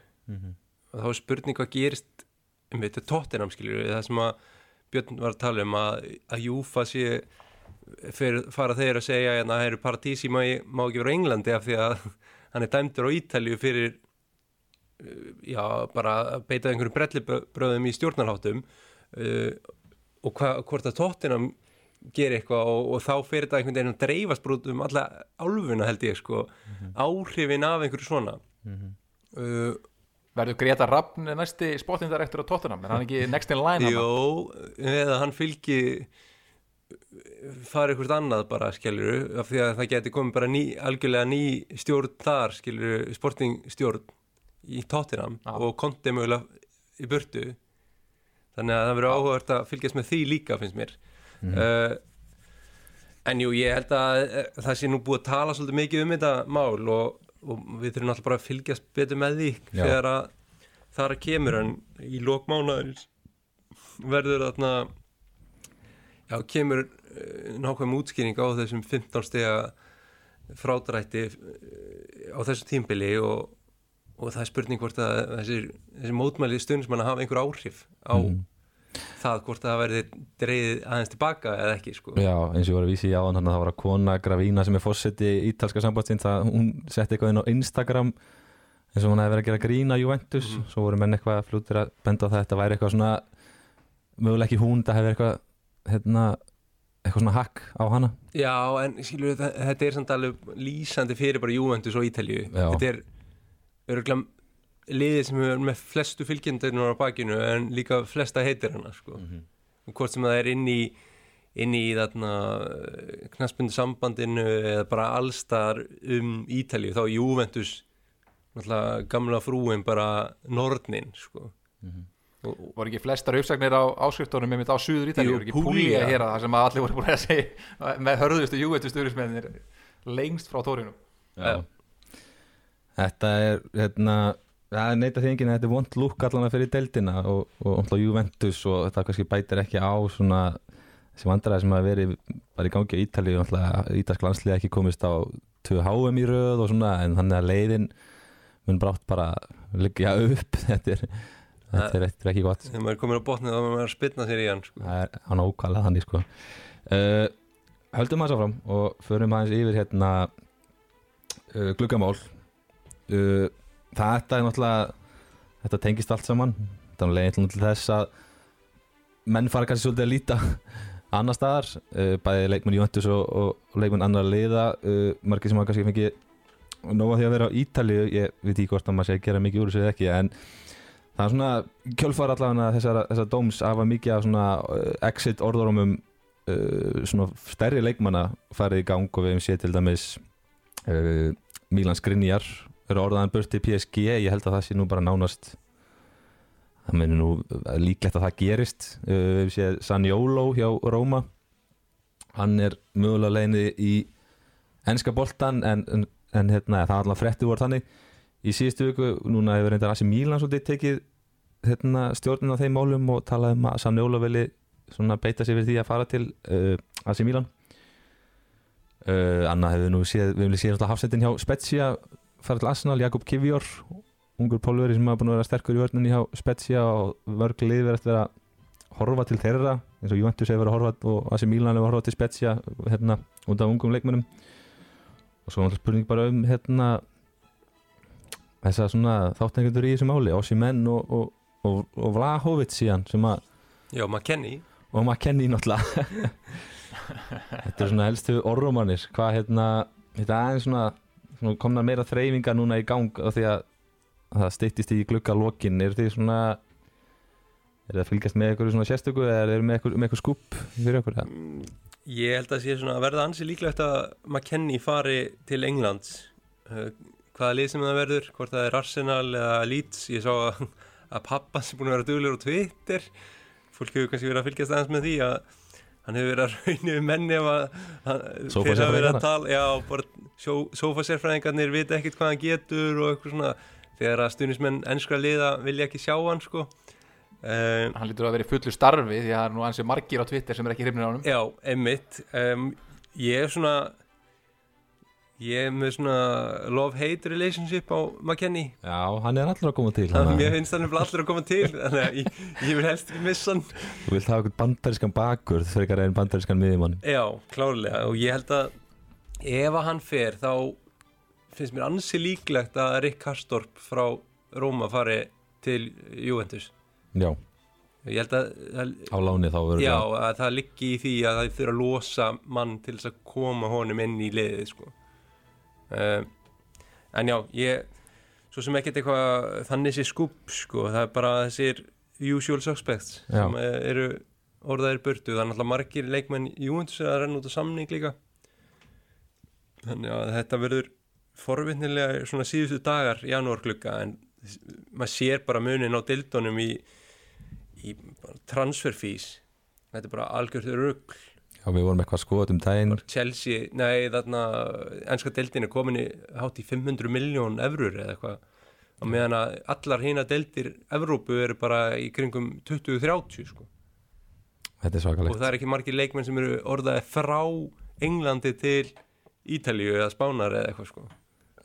og þá er spurning hvað gerist um þetta tóttinam skiljur það sem að Björn var að tala um að, að Júfa sé fyrir, fara þeir að segja að það eru Paradísi má, má ekki vera á Englandi af því að hann er dæmdur á Ítalju fyrir uh, já, bara að beita einhverjum brellibröðum í stjórnarháttum uh, og hva, hvort að tóttinam gerir eitthvað og, og þá fyrir þetta einhvern veginn að dreifast brútt um alla álfuna held ég sko. Áhrifin af einhverju svona. Uh, Verður Greta Rappn næsti spottindarektur á Tottenham? Er hann ekki next in line? Jó, eða hann fylgi fara eitthvað annað bara skiluru, af því að það geti komið bara ný, algjörlega ný stjórn þar skiluru, sportingstjórn í Tottenham Já. og konti mögulega í burtu. Þannig að það verður áhugavert að fylgjast með því líka finnst mér. Uh, en jú, ég held að uh, það sé nú búið að tala svolítið mikið um þetta mál og, og við þurfum alltaf bara að fylgjast betur með því þegar að það er að kemur en í lókmánaðurins verður þarna já, kemur uh, nákvæm útskýring á þessum 15 stega frádrætti uh, á þessu tímbili og, og það er spurning hvort að þessir, þessir mótmæli stundismann hafa einhver áhrif á Mhm. það hvort að það verði dreigið aðeins tilbaka eða ekki sko. Já, eins og ég var að vísi í áðan þannig að það var að kona Gravína sem er fórseti ítalska sambandsins það hún setti eitthvað inn á Instagram eins og hún hefði verið að gera grína Juventus Mhm. svo voru menn eitthvað flútir að benda á það þetta væri eitthvað svona mögulega ekki hún, það hefði eitthvað hérna, eitthvað svona hakk á hana? Já, en skilur við, þetta er samt alveg lýsandi fyrir bara Juventus og Ítalju þetta er örgulega liðið sem er með flestu fylgjendurnur á bakinu en líka flesta heitir hana sko. hvort sem það er inn í inn í þarna knaspundu sambandinu eða bara allstar um Ítalju þá Juventus náttúrulega gamla frúin bara nornin sko. og, og, voru ekki flestar uppsagnir á áskriftunum með mitt á Suður Ítalíu, Jú, voru ekki. Púlía hér að það sem að allir voru búin að segja [laughs] með hörðustu júvetu stuðurismennir lengst frá tórinu Já. Þetta er hérna það er neita því enginn að þetta er vond lúk allan að fyrir deildina og, og alltaf Juventus og þetta kannski bætir ekki á svona þessi vandræði sem hafa verið bara í gangi á Ítalíu. Alltaf ítalsk landslið ekki komist á 2 HM í röð og svona en þannig að leiðin mun brátt bara liggja upp. [laughs] Þetta er, þetta er, þetta er ekki gott. Þegar maður er komin á botnið þá er maður að spilna sér í hann sko. það er hann ókvæðlega þannig sko. Uh, höldum aðeins áfram og förum aðeins yfir hérna uh, gluggamál. Uh, þetta er náttúrulega þetta tengist allt saman. Þetta er til þess að menn fara kannski svolítið að líta [laughs] annar staðar, bæði leikmenn Juventus og, og, leikmenn annar liða. Margir sem hafa kannski fengið nóga því að vera á Ítalíu, ég veit ekki hvort að maður sé að gera mikið úr þessu eða ekki en það er svona kjölfar allavega þessar, þessar dóms að mikið af svona uh, exit orðorumum uh, svona stærri leikmanna farið í gang og við hefum séð til dæmis uh, Milan Skriniar eru orðaðan burt til PSG ég held að það sé nú bara nánast það meni nú uh, líklegt að það gerist. Uh, við hefum séð Sanjolo hjá Róma. Hann er mögulega leiðinni í enska boltan en, en, en hérna, það er allavega frétti voru þannig í síðustu viku, núna hefur reyndar Asi Milan svolítið tekið hérna, stjórnin á þeim málum og talað um að vilji svona beita sig fyrir því að fara til uh, Asi Milan. Uh, Anna hefur nú séð við viljum séð alltaf hafsendin hjá Spezia fara til Arsenal, Jakob Kivjor ungur pólveri sem hafa búin að vera sterkur í vörninni hjá Spezia og mörg lið verið að horfa til þeirra eins og Juventus hefur verið að horfa og Asi Milan hefur horfa til Spezia hérna, út af ungum leikmennum og svo náttúrulega spurning bara um hérna þess að svona þáttengjöndur í þessu máli Ossimenn og, og, og, og Vlahovic síðan sem að Já, maður kenni og maður kenni náttúrulega. [laughs] Þetta er svona helstu orðrumannir hvað hérna þetta er aðeins svona, svona komna meira þreyfinga núna í gang af því að það styttist í glugga lokin er þið svona er það að fylgjast með eitthvað svona sérstöku eða er það með eitthvað, eitthvað skúp fyrir okkur það? Ég held að sé svona að verða ansi líklegt að McKennie fari til Englands uh, hvaða lið sem það verður hvort það er Arsenal eða Leeds. Ég sá að, að pappa sem búin að vera duglur á Twitter. Fólk hefur kannski verið að fylgjast aðeins með því að hann hefur verið að raunni við menni ef að hann- Sófasérfræðingarna? fyrir að tala já, bara sófasérfræðingarnir vita ekkert hvað hann getur og eitthvað svona. Þegar að stuðnismenn ennskra liða vilja ekki sjá hann sko. Um, hann lítur að vera í fullu starfi því að það er nú ansið margir á Twitter sem er ekki hrifnir á honum. Já, einmitt. Um, Ég er svona Ég er með svona love-hate relationship á McKennie Já, hann er allra að koma til Þannig að mér finnst hann allir að koma til Þannig að ég, ég vil helst ekki missa hann. Þú vilt hafa eitthvað bandarískan bakur frekar en bandarískan miðjumann. Já, klárlega Og ég held að ef að hann fer þá finnst mér ansi líklegt að Rick Karstorp frá Róma fari til Juventus. Já, ég held að, að á láni þá verður já, að það liggi í því að það þurfa að losa mann til þess að koma honum inn í liðið sko. Um, en já, ég svo sem ekkert eitthvað þannig sé skúp sko, það er bara þessir usual suspects Já. sem eh, eru orðaðir burtu, það er náttúrulega margir leikmenn í Juventus að renna út á samning líka. Þannig að þetta verður forvitnilega svona síðustu dagar í janúarklukka en maður sér bara munin á dildunum í, í transferfís þetta er bara algjörð rugg já, við vorum eitthvað skoðað um daginn Chelsea, nei þarna ennska deildin er komin í hátt í 500 miljón eurur eða eitthvað og meðan að allar hína deildir Evrópu eru bara í kringum 20-30 sko. þetta er og svakalegt það er ekki margir leikmenn sem eru orðaði frá Englandi til Ítalíu eða Spánar eða eitthvað sko.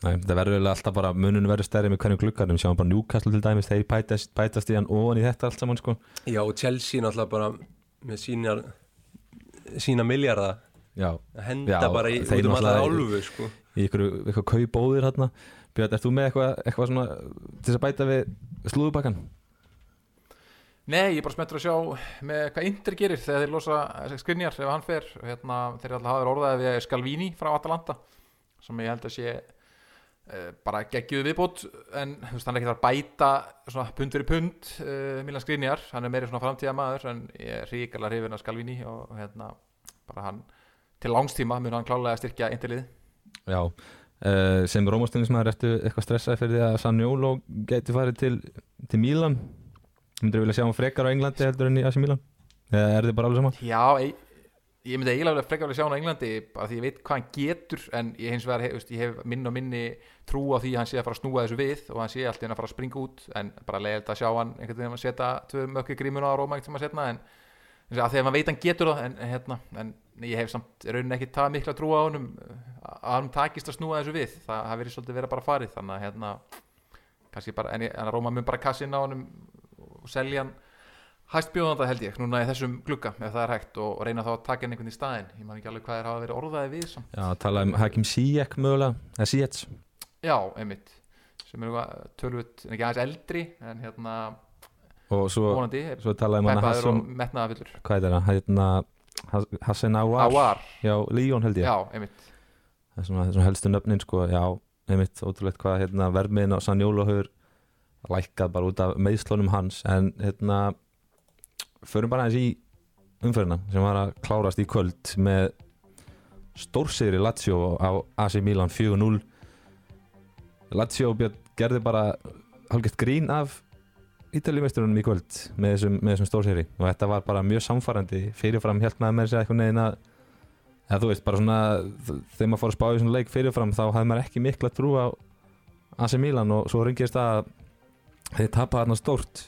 Nei, þetta verður eiginlega alltaf bara munun verður stærri með hvernig gluggarnum, sjáum bara Newcastle til dæmis þeir bætast, bætast í hann ofan í þetta allt saman sko. Já, og Chelsea náttúrulega bara með sínar sína miljarda já, að henda Já, bara í, út um alla náttúrulega- álfu sko. í ykkur, ykkur kaubóðir hérna Björn, ert þú með eitthvað, eitthvað svona til þess að bæta við slúðubakkan? Nei, ég er bara spenntur að sjá með hvað Inter gerir þegar þeir losa skrinjar ef hann fer hérna, þeir alltaf hafa verið orðaði við Skalvini frá Atalanta sem ég held að sé bara geggjuð viðbót en veist, hann er ekki að bæta svona pund fyrir pund uh, Milan Skrinjar, hann er meiri svona framtíða maður en ég er ríkala hrifin af Skalvini og hérna, bara hann til langstíma mun hann klálega styrkja Interlið Já, uh, sem Rómastunismæður ertu eitthvað stressaði fyrir því að Sanjóló geti farið til, til Mílan myndir þú vilja sjá hann frekar á Englandi heldur en í AC Mílan? Eða er þið bara alveg saman? Já, ég, ég myndi eiginlega frekar vilja sjá hann á Englandi bara því ég veit hvað hann getur en ég hef, veist, ég hef minn og minni trú á því að hann sé að fara að snúa þessu við og hann sé alltaf að fara að springa út en bara leiðilegt að sjá hann einhvern veginn að setja tvö mökki grímuna á Róma einhvern tíma setna en eins og að þegar maður veit hann getur það en, en, hérna, en ég hef samt í rauninni ekki það mikla trú á honum að hann takist að snúa þessu við. Það hafi verið svolítið verið bara farið þannig að hérna, bara, en, en að Róma mun bara kassin á honum og selja hann hæst bjóðanda held ég, núna í þessum glugga ef það er hægt og, reyna þá að taka inn einhvern í staðinn. Ég man ekki alveg hvað er hafa verið orðaði við samt. Já, tala um Hakim Ziyech mögulega, eða Ziyech. Já, einmitt sem er tölvut, en ekki aðeins eldri en hérna og svo, vonandi svo tala um hann metnaðafullur hvað er það, hérna Has- Hassan Awar, já, Líón held ég. Já, einmitt. Það er svona, svona helstu nöfnin sko, já, einmitt, ótrúlegt hvað hérna, vermiðin á Sanjólo hefur lækkað bara út af meðslunum hans. En hérna förum bara aðeins í umferðina sem var að klárast í kvöld með stórsigri Lazio á AC Milan 4-0 Lazio gerði bara hálfgett grín af Ítalíumeisturunum í kvöld með þessum, þessum stórsigri. Og þetta var bara mjög samfærandi fyrirfram held maður með sér eitthvað neginn að eða þú veist, bara svona þegar maður fór að spá í svona leik fyrirfram þá hafði maður ekki mikla trú á AC Milan og svo ringist að þeir tapa þarna stórt.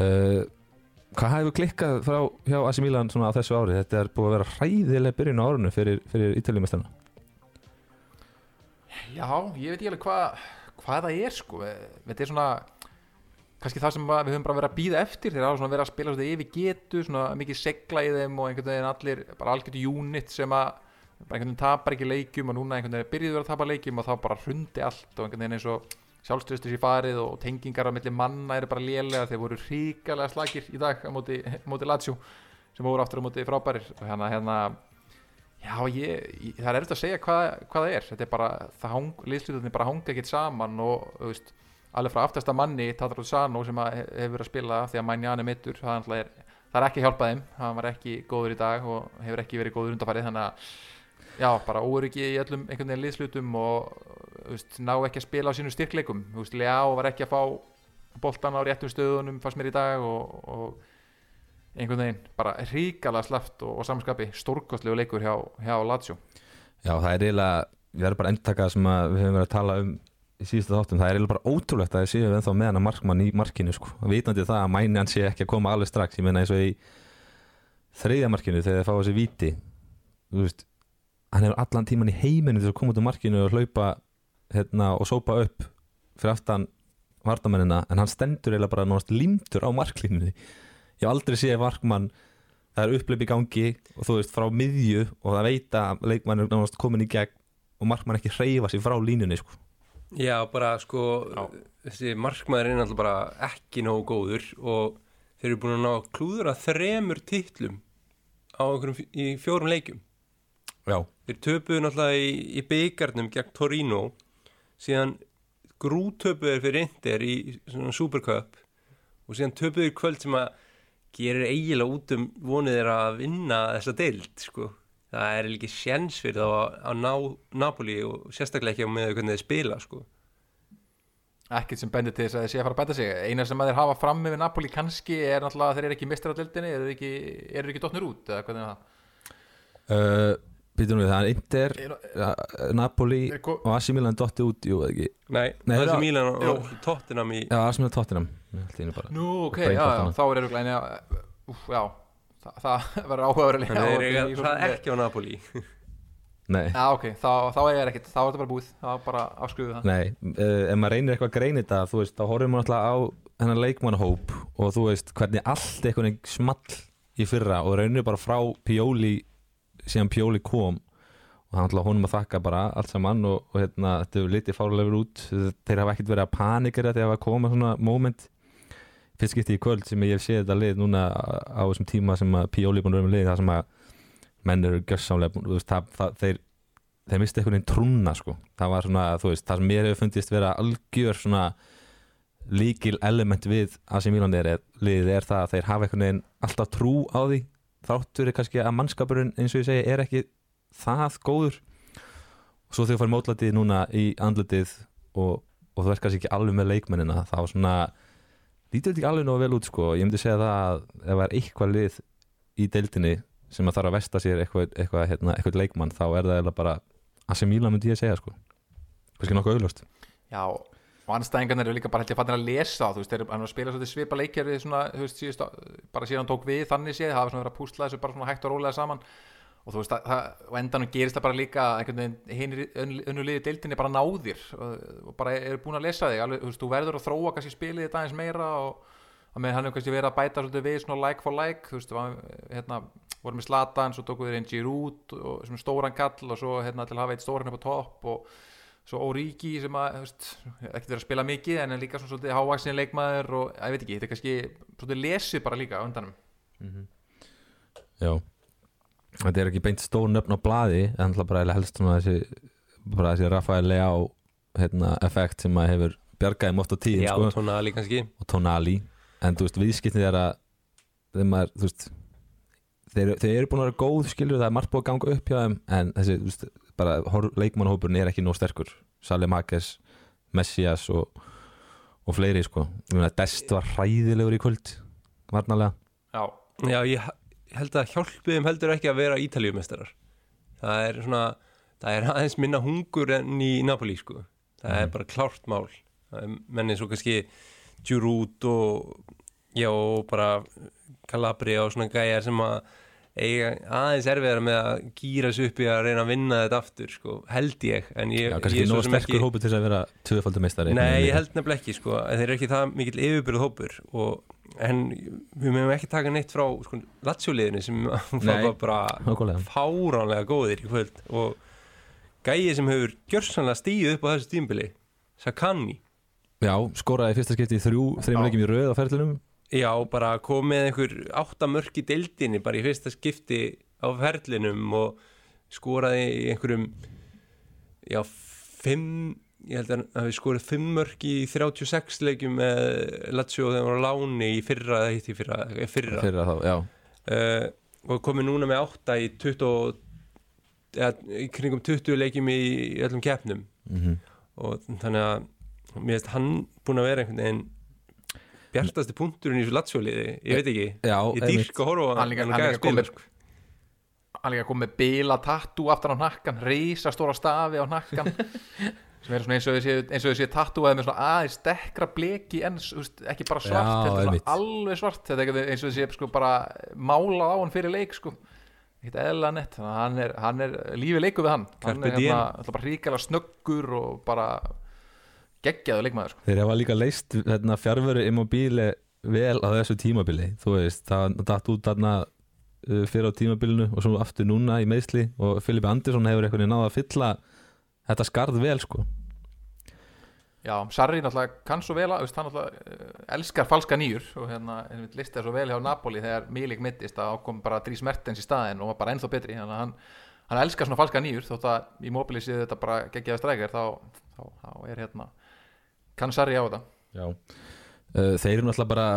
Uh, hvað hefur klikkað frá hjá AC Milan svona á þessu ári? Þetta er búið að vera hræðileg byrjun á árunu fyrir, fyrir Ítalíumestarna Já, ég veit ekki alveg hvað hvað það er sko. Þetta er svona kannski það sem við höfum bara verið að býða eftir. Þeir hafa svona verið að spila svona yfir getu svona mikið segla í þeim og einhvern veginn allir bara algjörðu unit sem að einhvern veginn tapar ekki leikjum og núna einhvern veginn byrjuðu að tapa leikjum og þá bara hrundi allt og einhvern veginn eins og sjálfstristur sér farið og tengingar á milli manna eru bara lélega þeir voru ríkalega slagir í dag á móti, [laughs] móti Lazio sem voru aftur á móti frábærir. Og hérna, hérna Já, ég, ég, það er eftir að segja hvað, hvað það er. Þetta er bara, það hang, liðslutunni bara hanga ekkert saman og veist, alveg frá aftasta manni, Tadar Sano sem hefur verið að spila því að Manjani er mittur það, er það er ekki að hjálpa þeim. Hann var ekki góður í dag og hefur ekki verið góður undarfærið þannig að já, bara óöryggi í öllum einhvern veginn liðslutum og veist, ná ekki að spila á sínum styrkleikum. Leá var ekki að fá boltan á réttum stöðunum fannst mér í dag og, og einhvern veginn bara ríkala slaft og, og samskapi stórkostlegu leikur hjá, hjá Lazio. Já, það er eiginlega, ég verður bara að endtaka sem við höfum verið að tala um í síðustu þáttum, það er eiginlega bara ótrúlegt að þið séu ennþá með hann að markmann í markinu sko. vitandi það að mæni hann sé ekki að koma alveg strax. Ég meina eins og í þriðja markinu þegar þið fá þessi viti þú veist, hann hefur allan tíman í heiminu til að koma út úr markinu og hlaupa hérna, og sópa upp fyrir aftan vardamennina en hann stendur eiginlega bara náttúrulega limtur á marklínunni ég hef aldrei séð markmann það er upplöp í gangi og þú veist frá miðju og það veit að leikmann er náttúrulega komin í gegn og markmann ekki hreyfa sig frá línunni sko. Já, bara sko Já. þessi markmaður er náttúrulega bara ekki nógu góður og þeir eru búin að ná að klúðra þremur titlum á einhverjum í fjórum leikjum Já, Þeir töpuðu náttúrulega í, í byggarnum gegn Torino síðan grútöpuðu þeir fyrir Inter í svona Supercup og síðan töpuðu þeir kvöld sem að gerir eiginlega út um vonið þeir að vinna þessa deild sko. það er ekki sjens fyrir þá að, að ná Napoli og sérstaklega ekki á með hvernig þeir spila sko. ekkert sem bendir til þess að þeir sé að fara að bæta sig eina sem að þeir hafa fram með Napoli kannski er náttúrulega að þeir eru ekki mistar á dildinni eru þeir ekki, eru þeir ekki dotnir út eða hvernig er það uh, býtum við það er Inter, Napoli og AC Milan dotti út, jú, ekki? Nei, Nei, það er það- sem Mílan og, og Tottenham í Já, AC Milan Tottenham Allt í einu bara. Nú, ok, já, já, þá er eru glæni Úf, já, það, það [laughs] verður áhugaður Þannig að þeir eiga það ekki á Napoli. Nei, Já, ok, þá, þá er það ekkert, þá er þetta bara búið þá er bara afskruðu það. Nei uh, ef maður reynir eitthvað að greina þetta þú veist, þá horfum maður alltaf á hennar leikmannahóp og þú veist, hvernig allt veginn small í fyrra og reynir bara frá Pioli síðan Pioli kom og hann alltaf honum að þakka bara allt saman og, og hérna, þetta hefur litið fárlegur út. Þeir hafa ekkert verið að panikera þegar það koma svona moment. Fyrst skipti í kvöld sem ég hef séð þetta lið núna á þessum tíma sem að er búin að vera með lið það sem að menn eru það, þeir þeir misti einhvern veginn trúna sko. Það var svona, þú veist, það sem mér hefur fundist vera algjör svona líkil element við AC Milan er, liðið er það að þeir hafa einhvern veginn alltaf trú á því þráttur er kannski að mannskapurinn eins og ég segi er ekki það góður. Og svo þegar fær mótlætið núna í andlutið og, og þú veist kannski ekki alveg með leikmennina þá svona lítur þetta ekki alveg nógu vel út sko. Ég myndi segja það að ef það er eitthvað lið í deildinni sem að þarf að vesta sér eitthvað, eitthvað, hérna, eitthvað leikmann þá er það bara AC Milan myndi ég segja sko. Kannski nokkuð auðlust Já, og anstæðingarnir eru líka bara ég að fattin að lesa þú veist, þeir eru er að spila svolítið svipa leikjari svona, þú veist, síðust, bara síðan tók við þannig séð, það hafa svona verið að púsla þessu bara svona hægt og rólega saman. Og þú veist, það, og endanum gerist það bara líka að einhvern veginn hinn önnu liði deildinni bara náðir og, og bara eru búin að lesa þig, alveg, þú veist, þú verður að þróa kannski spilið þetta aðeins meira og að með hann hefur kannski verið að bæta svolítið við svona like for like, þú veist, var, hérna vorum við Slatan, svo tókuð svo að Origi sem að, veist, ekkert verið að spila mikið en er líka svona svolítið hávaksin leikmaður og ég veit ekki, þetta er kannski svolítið lesið bara líka undanum já. Þetta er ekki beint stór nöfn á blaði en það bara helst svona þessi bara þessi Rafael Leao hérna, effekt sem að hefur bjargaðum oft á tíðin Já, sko, tónali kannski. Og Tonali. En þú veist, viðskiptið er að þeim maður, þú veist þeir, þeir eru búin að vera góð, skilur það er margt búið að ganga upp hjá þeim en þessi, þú veist, bara leikmannahópurinn er ekki nóg sterkur. Sali Makes, Messias og, og fleiri, sko. Dest var hræðilegur í kvöld varnalega Já, Já, ég ég held að hjálpið þeim heldur ekki að vera ítalíumestarar það er svona það er aðeins minna hungur enn í Napoli sko, það er bara klárt mál. Það er menni svo kannski Giroud og já, og bara Calabria og svona gæjar sem að eiga aðeins erfiðar með að gýra sig upp í að reyna að vinna þetta aftur sko, held ég en ég, Já, ég kannski er svo nóg sterkur hópur til þess að vera tvöfaldur meistari. Nei, ég held nefnilega ekki sko, en þeir eru ekki það mikill yfirbyrð hópur og, en við meðum ekki taka neitt frá sko, latsjóliðinu sem [laughs] Nei. var bara fáránlega góðir í kvöld og gæið sem hefur gjörsanlega stíð upp á þessu tímbili Sakani, Já, skoraði í fyrsta skipti í þrjú, þreim leikjum í röð á ferðlunum já bara kom með einhver áttamörk í deildinni bara í fyrsta skipti á ferlinum og skoraði í einhverjum já, fimm ég held að hann hafi skorið fimm mörk í 36 leikjum með Lazio þegar hann var láni í fyrra eða hitt í fyrra, fyrra. fyrir þá, Uh, og komið núna með 8 í 20 eða, í kringum 20 leikjum í öllum keppnum. Mm og þannig að mér finnst hann búin að vera einhvern veginn bjartasti punkturinn í þessu Lazio-liði ég veit ekki, Já, ég dýrk að horfa Hann líka- hann hann líka að spila komið- sko. hann líka kom með bila tattoo aftan á nakkan, reysa stóra stafi á nakkan [laughs] sem er svona eins og þessi, eins og þessi tattooað með svona aðeins dekkra bleki en ekki bara svart, Já, alveg svart þetta er eins og þessi sko bara málað á hann fyrir leik sko. Ekkert eðla nett, hann er, hann er lífið leikur við hann, hann Carpe er hérna alltaf bara ríkala snöggur og bara geggjaðu leikmaður sko. Þeir hafa líka leist hérna, fjárveru immobíli vel á þessu tímabili. Þú veist, það datt út þarna uh, fyrir á tímabilinu og svo aftur núna í meðsli og Filipe Andersson hefur veginn náða að fylla þetta skarð vel sko. Já, Sarri náttúrulega kann svo vel að, hann náttúrulega uh, elskar falska nýjur og hérna, listaði svo vel hjá Napoli þegar Milik mittist að ákom bara Dries Mertens í staðin og var bara ennþá betri, þannig að hann, hann elskar svona falska nýjur þótt að í móbili séu þetta bara geggjaði strækjar þá, þá, þá er hérna kann Sarri á þetta. Já. Uh, Þeir eru náttúrulega bara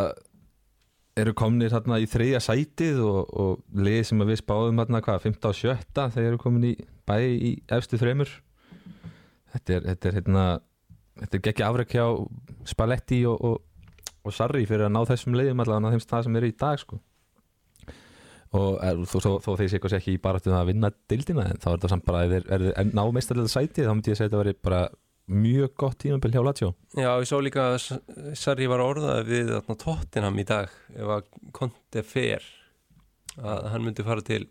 eru komnir hérna í þriðja sætið og, og lið sem við spáðum hérna hvað, 15 og 17 þeir eru komin í bæði í efstu þremur. Þetta er, þetta er hérna þetta er geggja afrek hjá Spalletti og, og, og Sarri fyrir að ná þessum leiðum allavega á þeim stað sem eru í dag sko. Og er, þó, þó, þó þeir sé ekki í baráttu að vinna dildina en þá er þetta samt bara ef þeir, ná meistarlega sætið þá myndi ég segja að þetta veri bara mjög gott tímabil hjá Lazio. Já, ég svo líka að Sarri var orðað við þarna Tottenham í dag ef að Conte fer að hann myndi fara til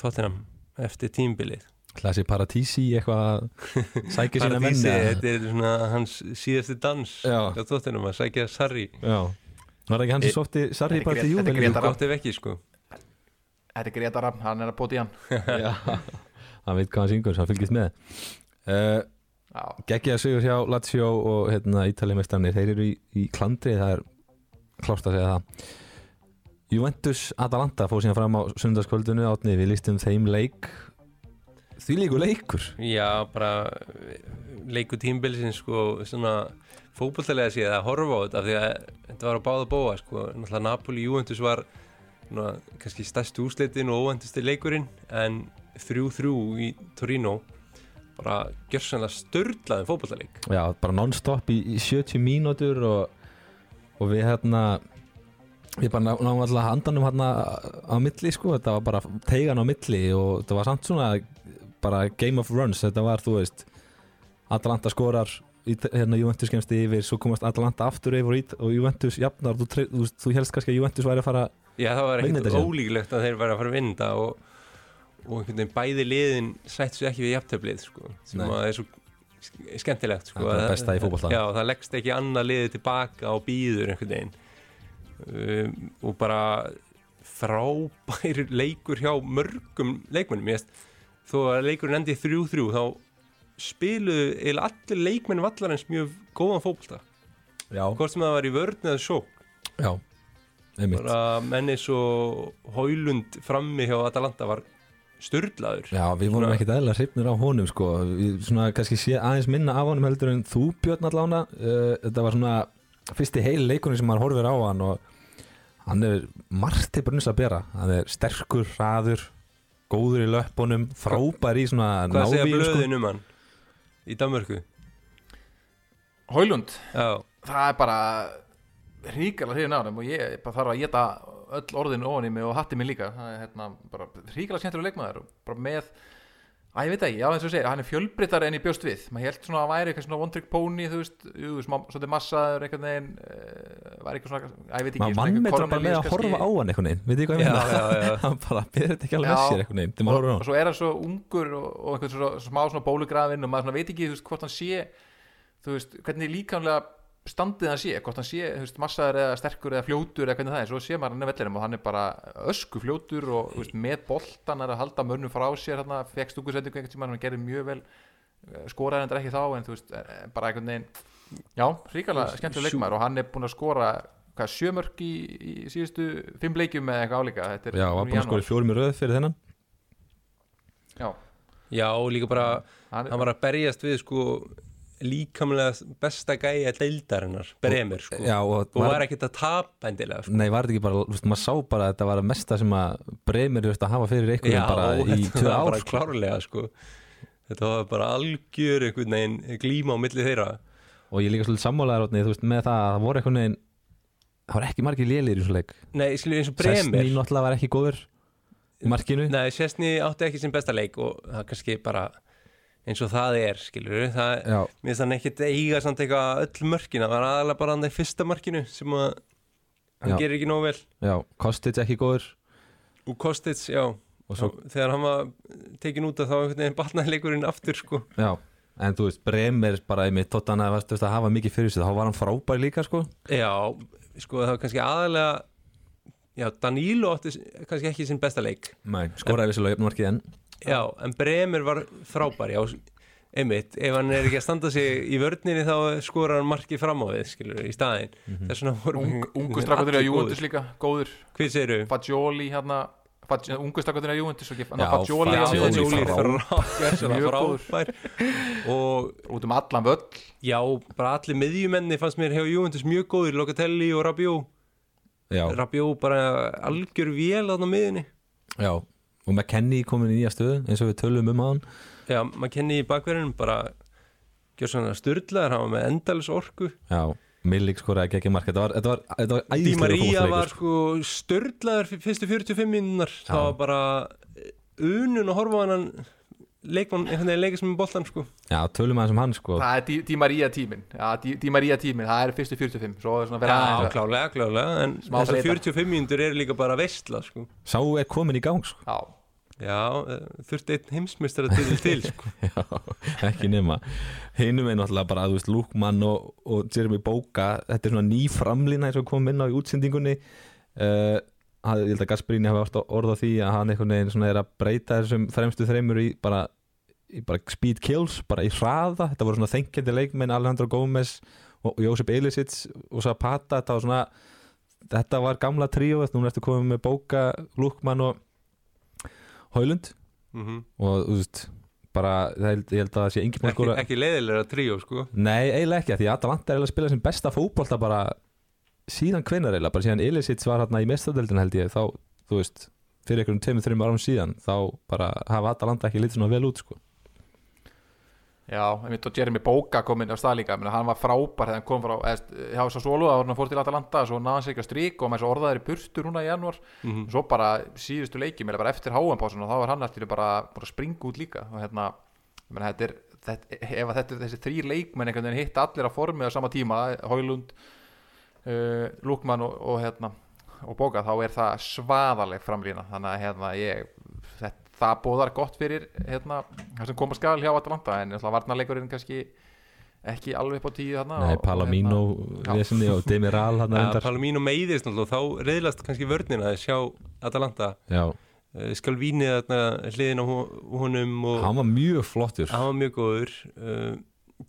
Tottenham eftir tímbilið Klasi Paratísi eitthvað að [laughs] sækja sína menni Paradísi, eða? þetta er svona hans síðasti dans Já. hjá Tottenham að sækja Sarri. Já. Var það ekki hann sem E- sótti Sarri bara til grét- þetta er Júvel gott ef ekki sko. Þetta er Greta Ramm, hann er að bóti hann. [laughs] Já. Hann veit hvað hann syngur, svo hann fylgist með. Uh, Já, Gekkið að sigur hjá Lazio og hérna, Ítalið meistarnir Þeir eru í, í klandri, það er klárt að segja það. Juventus Atalanta fór síðan fram á sundarskvöldinu átni, við lístum þeim leik. Því líku leikur? Já, bara leiku tímbilsins sko svona fótbolltalega séð að horfa á þetta af því að þetta var að báða bóa sko, náttúrulega Napoli Juventus var svona, kannski stærstu úsleitin og óvendusti leikurinn en 3-3 í Torino bara gjörsanlega störlaðin fótbolltaleik Já, bara non-stop í, í 70 mínútur og, og við hérna við bara ná- náum alltaf handanum hérna á milli sko, þetta var bara teigan á milli og þetta var samt svona bara game of runs, þetta var þú veist Atalanta skorar hérna Juventus kemst yfir, svo komast Atalanta aftur yfir og ít- og Juventus jafnar. Þú, þú, þú helst kannski að Juventus væri að fara Já, það var ekkert ólíklegt að þeir væri að fara að vinda og, og einhvern veginn bæði liðin sætt sér ekki við jafntöflið sko, sem að er svo sk- skemmtilegt sko, Það er bara að- besta í fótbolta. Já, það leggst ekki annað liðið tilbaka og býður einhvern veginn. Um, og bara frábær [laughs] leikur hjá mörgum leikmennum þó að leikurinn endi 3-3 þá spiluðu eiginlega allir leikmenn vallarins mjög góðan Já, hvort sem það var í vörn eða sók já, einmitt. Bara menni svo Hólund frammi hjá Atalanta var styrlaður Já, við vorum Svona- ekkert eðla hrifnir á honum sko. við svona kannski sé aðeins minna af honum heldur en þú Björn allána uh, þetta var svona fyrsti heil leikunni sem maður horfir á hann og hann er margt til brunns að bera. Hann er sterkur, hraður góður í löppunum, frábær í svona hvað segja návíum, blöðin um hann í Danmörku? Hólund, já, það er bara ríkala hrifin á þeim og ég bara þarf að geta öll orðin ofan í mig og hatti mig líka. Það er hérna bara ríkala skemmtilega leikmaður og bara með, að ég veit ekki, já eins og ég segir hann er fjölbreyttar enn í bjóst við. Maður held svona að væri eitthvað svona one trick pony þú veist, jú, smá, svolítið massaður einhvern veginn, uh, væri eitthvað svona að ég veit ekki, maður svona vann með einhver bara með að horfa á hann einhvern veginn, veit þið hvað ég meina? [laughs] hann bara byrði þetta ekki alveg Já. sér þegar maður og, og svo er hann svo ungur og, og einhvern svo, smá svona bólugrafinn og maður svona veit ekki þú veist, hvort hann sé þú veist, hvernig líkamlega standið hann sé, hvort hann sé veist, massaður eða sterkur eða fljótur eða hvernig það er, svo sé maður hann er vellinum og hann er bara ösku fljótur og veist, með boltan er að halda mönnum frá sér hann fekk stúkusendingu einhvern tímann, hann gerði mjög vel eh, skoraði hann ekki þá en þú veist, eh, bara einhvern veginn já, ríkala skemmtileg leikmaður og hann er búinn að skora hvað, sjömörk í, í síðustu fimm leikjum eða eitthvað álíka Þetta er já, í búin að skora fjórum í röð fyrir þennan. Já, já og líka bara hann, hann var að berjast við sko líkamlega besta gæja deildarinnar, Bremir sko. já, og, og var ekkert að tapa endilega sko. Nei, var þetta ekki bara, þú veist, maður sá bara að þetta var að mesta sem að Bremer er að hafa fyrir einhvern já, veginn bara í þetta tvö var ár bara sko. klárlega sko. Þetta var bara algjör einhvern veginn glíma á milli þeirra. Og ég líka svolítið sammálaður átni, þú veist, með það að það voru einhvern veginn það var ekki margir lélir í svo leik. Nei, eins og var Nei, Sessni átti ekki sin besta leik og það kannski bara eins og það er, skilur það, Já, mér finnst hann ekkit eiga samt eitthvað öll mörkina, það var aðalega bara hann í fyrsta markinu sem að hann Já. gerir ekki nóg vel. Já, Kostic ekki góður. Og Kostits, já, og svo, þegar hann var tekin út þá veginn batnaði leikurinn aftur sko. já, en þú veist, Bremer bara í mitt tóttan að, þú veist, að hafa mikið fyrir sig þá var hann frábær líka, sko. Já, sko það var kannski aðalega já, Danilo átti kannski ekki sinn besta leik. Nei, skoraði vissulega jöfnmarkið en Já, en Bremer var frábær já, einmitt, ef hann er ekki að standa sig í vörninni þá skora hann markið fram á við skilur, í staðinn. Þess vegna voru Ung, ungu strakkandur í Júventus líka, góður Hvað segirðu? Fagioli hérna Fag- ungu strakkandur í Júventus og ekki- hann Já, Fagioli Mjög frábær. Og út um allan völl. Já, bara allir miðjumenni fannst mér hefur Juventus mjög góður, Locatelli og Rabiot. Já, Rabiot bara algjör vél þarna á miðinni já Og McKennie komin í nýja stöðu eins og við tölum um aðan já, maður kenni í bakverðinum bara gjör svona styrlaðar, hann var með endalus orku. Já, Millik skoraði ekki mark Þetta var, þetta var, þetta var Di æðislegur Maria var sko. sko störlaður fyrir fyrstu 45 minnar það var bara unun að horfa hann leikmann, einhvern veginn leikast með boltan sko. Já, tölum aðeins um hann sko. Það er Di, Di Maria tímin já, Di, Di Maria tímin, það er fyrstu 45 svo er svona að vera já, klálega, klálega en þessar þreyta. 45 mínútur eru líka bara veistla sko. Sá er komin í gang sko. Já, já, eh, þurfti einn heimsmeistara til til sko. [laughs] Já, ekki nema. Hinum er náttúrulega bara, þú veist, Lúkmann og, og Jeremy Bóka Þetta er svona ný framlína eins og kom inn á í útsendingunni. Uh, Ég held að Gasparini hafi átt orð á því að hann einhvern veginn er að breyta þessum fremstu þreymur í bara, í bara speed kills, bara í hraða. Þetta voru svona þengjandi leikmenn Alejandro Gómez og Jósef Elisits og Zapata, þetta var svona þetta var gamla tríó, núna ertu komið með Bóka, Lúkmann og Haulund mm og þú veist bara, það held, ég held að það sé að ekki, ekki leiðilega tríó sko. Nei, eiginlega ekki, því að er eiginlega að spila sem besta fótbolta bara síðan hvenær eiginlega, bara síðan Ilicic var hérna í mestadeldin held ég, þá, þú veist fyrir einhverjum tveimur, þreimur árum síðan þá bara hafa Atalanta ekki litið svona vel út sko. já, einmitt og Jeremy Boga kom inn á stað líka, hann var frábær þegar hann kom frá, eða, hjá þess að hann fór til Atalanta, svo náðan sér ekki að strík og svo orðaðir í burtu núna í januar mm svo bara síðustu leiki, meðlega bara eftir háanpásun og þá var hann alltaf bara, bara að springa út líka. Og hérna, ég meina þetta er þetta, ef að þetta er þessi þrý leikmenn einhvern veginn hitt allir á formi á sama tíma Hólund, uh, Lúkmann og, og hérna og Boga, þá er það svaðaleg framlýna þannig að hérna ég þetta, það bóðar gott fyrir hérna, það sem koma skal hjá Atalanta en varnarleikurinn kannski ekki alveg upp á tíu þarna Nei, og- og Palomino já. vesinni og Demiral ja, Palomino meiðist náttúrulega þá reyðlast kannski vörnina að sjá Atalanta. Já, uh, Skalvíni þarna hliðin á honum og hann var mjög flottur. Hann var mjög góður. Uh,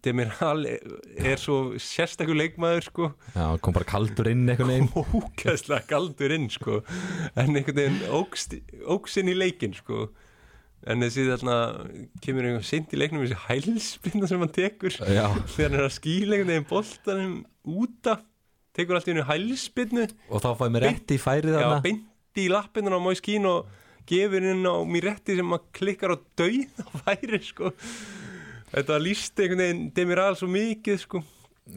Demiral er, svo sérstakur leikmaður sko. Já, hann kom bara kaldur inn einhvern veginn. [laughs] Ógæðslega galdur inn sko. En einhvern veginn ógst, ógsinn í leikin sko. En þessi þarna kemur einhvern seint í leiknum þessi hælspinna sem hann tekur. Já, þegar hann er að skýla einhvern veginn boltanum úta tekur allt í hennu hælspinnu. Og þá fæði mér rétt í færið já, þarna. beinti í lappinnan á Moiskín og gefur inn á mér rétti sem að klikkar á dauð og færi sko þetta líst einhvern veginn Demiral svo mikið sko.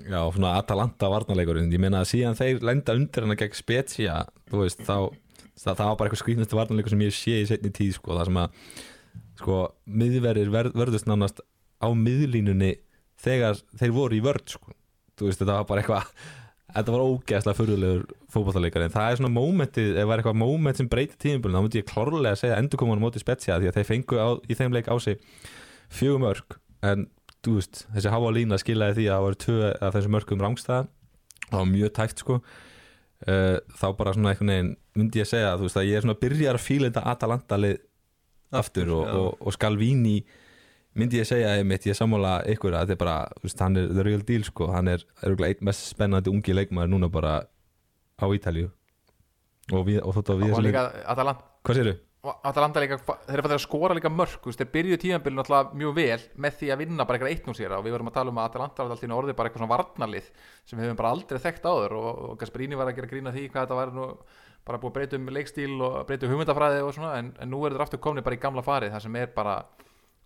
Já, svona Atalanta varnarleikurinn. Ég meina að síðan þeir lenda undir hana gegn Spezia Þú veist, þá það, það var bara eitthvað skrýtnastu varnarleikur sem ég sé í setni tíð sko, það sem að sko, miðverðir ver, verðust nánast á miðlínunni þegar þeir voru í vörð sko. þú veist, þetta var bara eitthvað þetta var ógeðslega fyrirlegur fótballleikar en það er svona mómentið, ef það er eitthvað móment sem breytir tíðinbúlun, þá myndi ég klárlega að segja endur koma á móti Spezia því að þeir fengu á, í þeim leik á sig fjögum örk en þú veist, þessi háa lína skilaði því að það voru tvö af þessum mörkum rángstæða það var mjög tæft sko. Uh, þá bara svona einhvern veginn myndi ég segja, þú veist, að ég er svona byrjar að fíla þetta Atalanta lið aftur og, og, og Skalvíni myndi ég segja einmitt, ég sammála ykkur að þetta er bara, veist, hann er the real deal sko, hann er, einn mest spennandi ungi leikmaður núna bara á Ítalíu. Og, og þótt að við og Atalanta. Hvað séru? Atalanta líka, þeir eru bara að skora líka mörg þeir byrjuðu tíðanbílun alltaf mjög vel með því að vinna bara eitthvað eitt nú sér og við vorum að tala um að Atalanta var alltaf í orðið bara eitthvað svona varnalið sem við höfum bara aldrei þekkt áður og, og Gasparini var að gera grína því hvað þetta var nú bara búið að breyta um leikstíl og breyta um hugmyndafræði og svona en, en nú er þetta aftur komni bara í gamla farið það sem er bara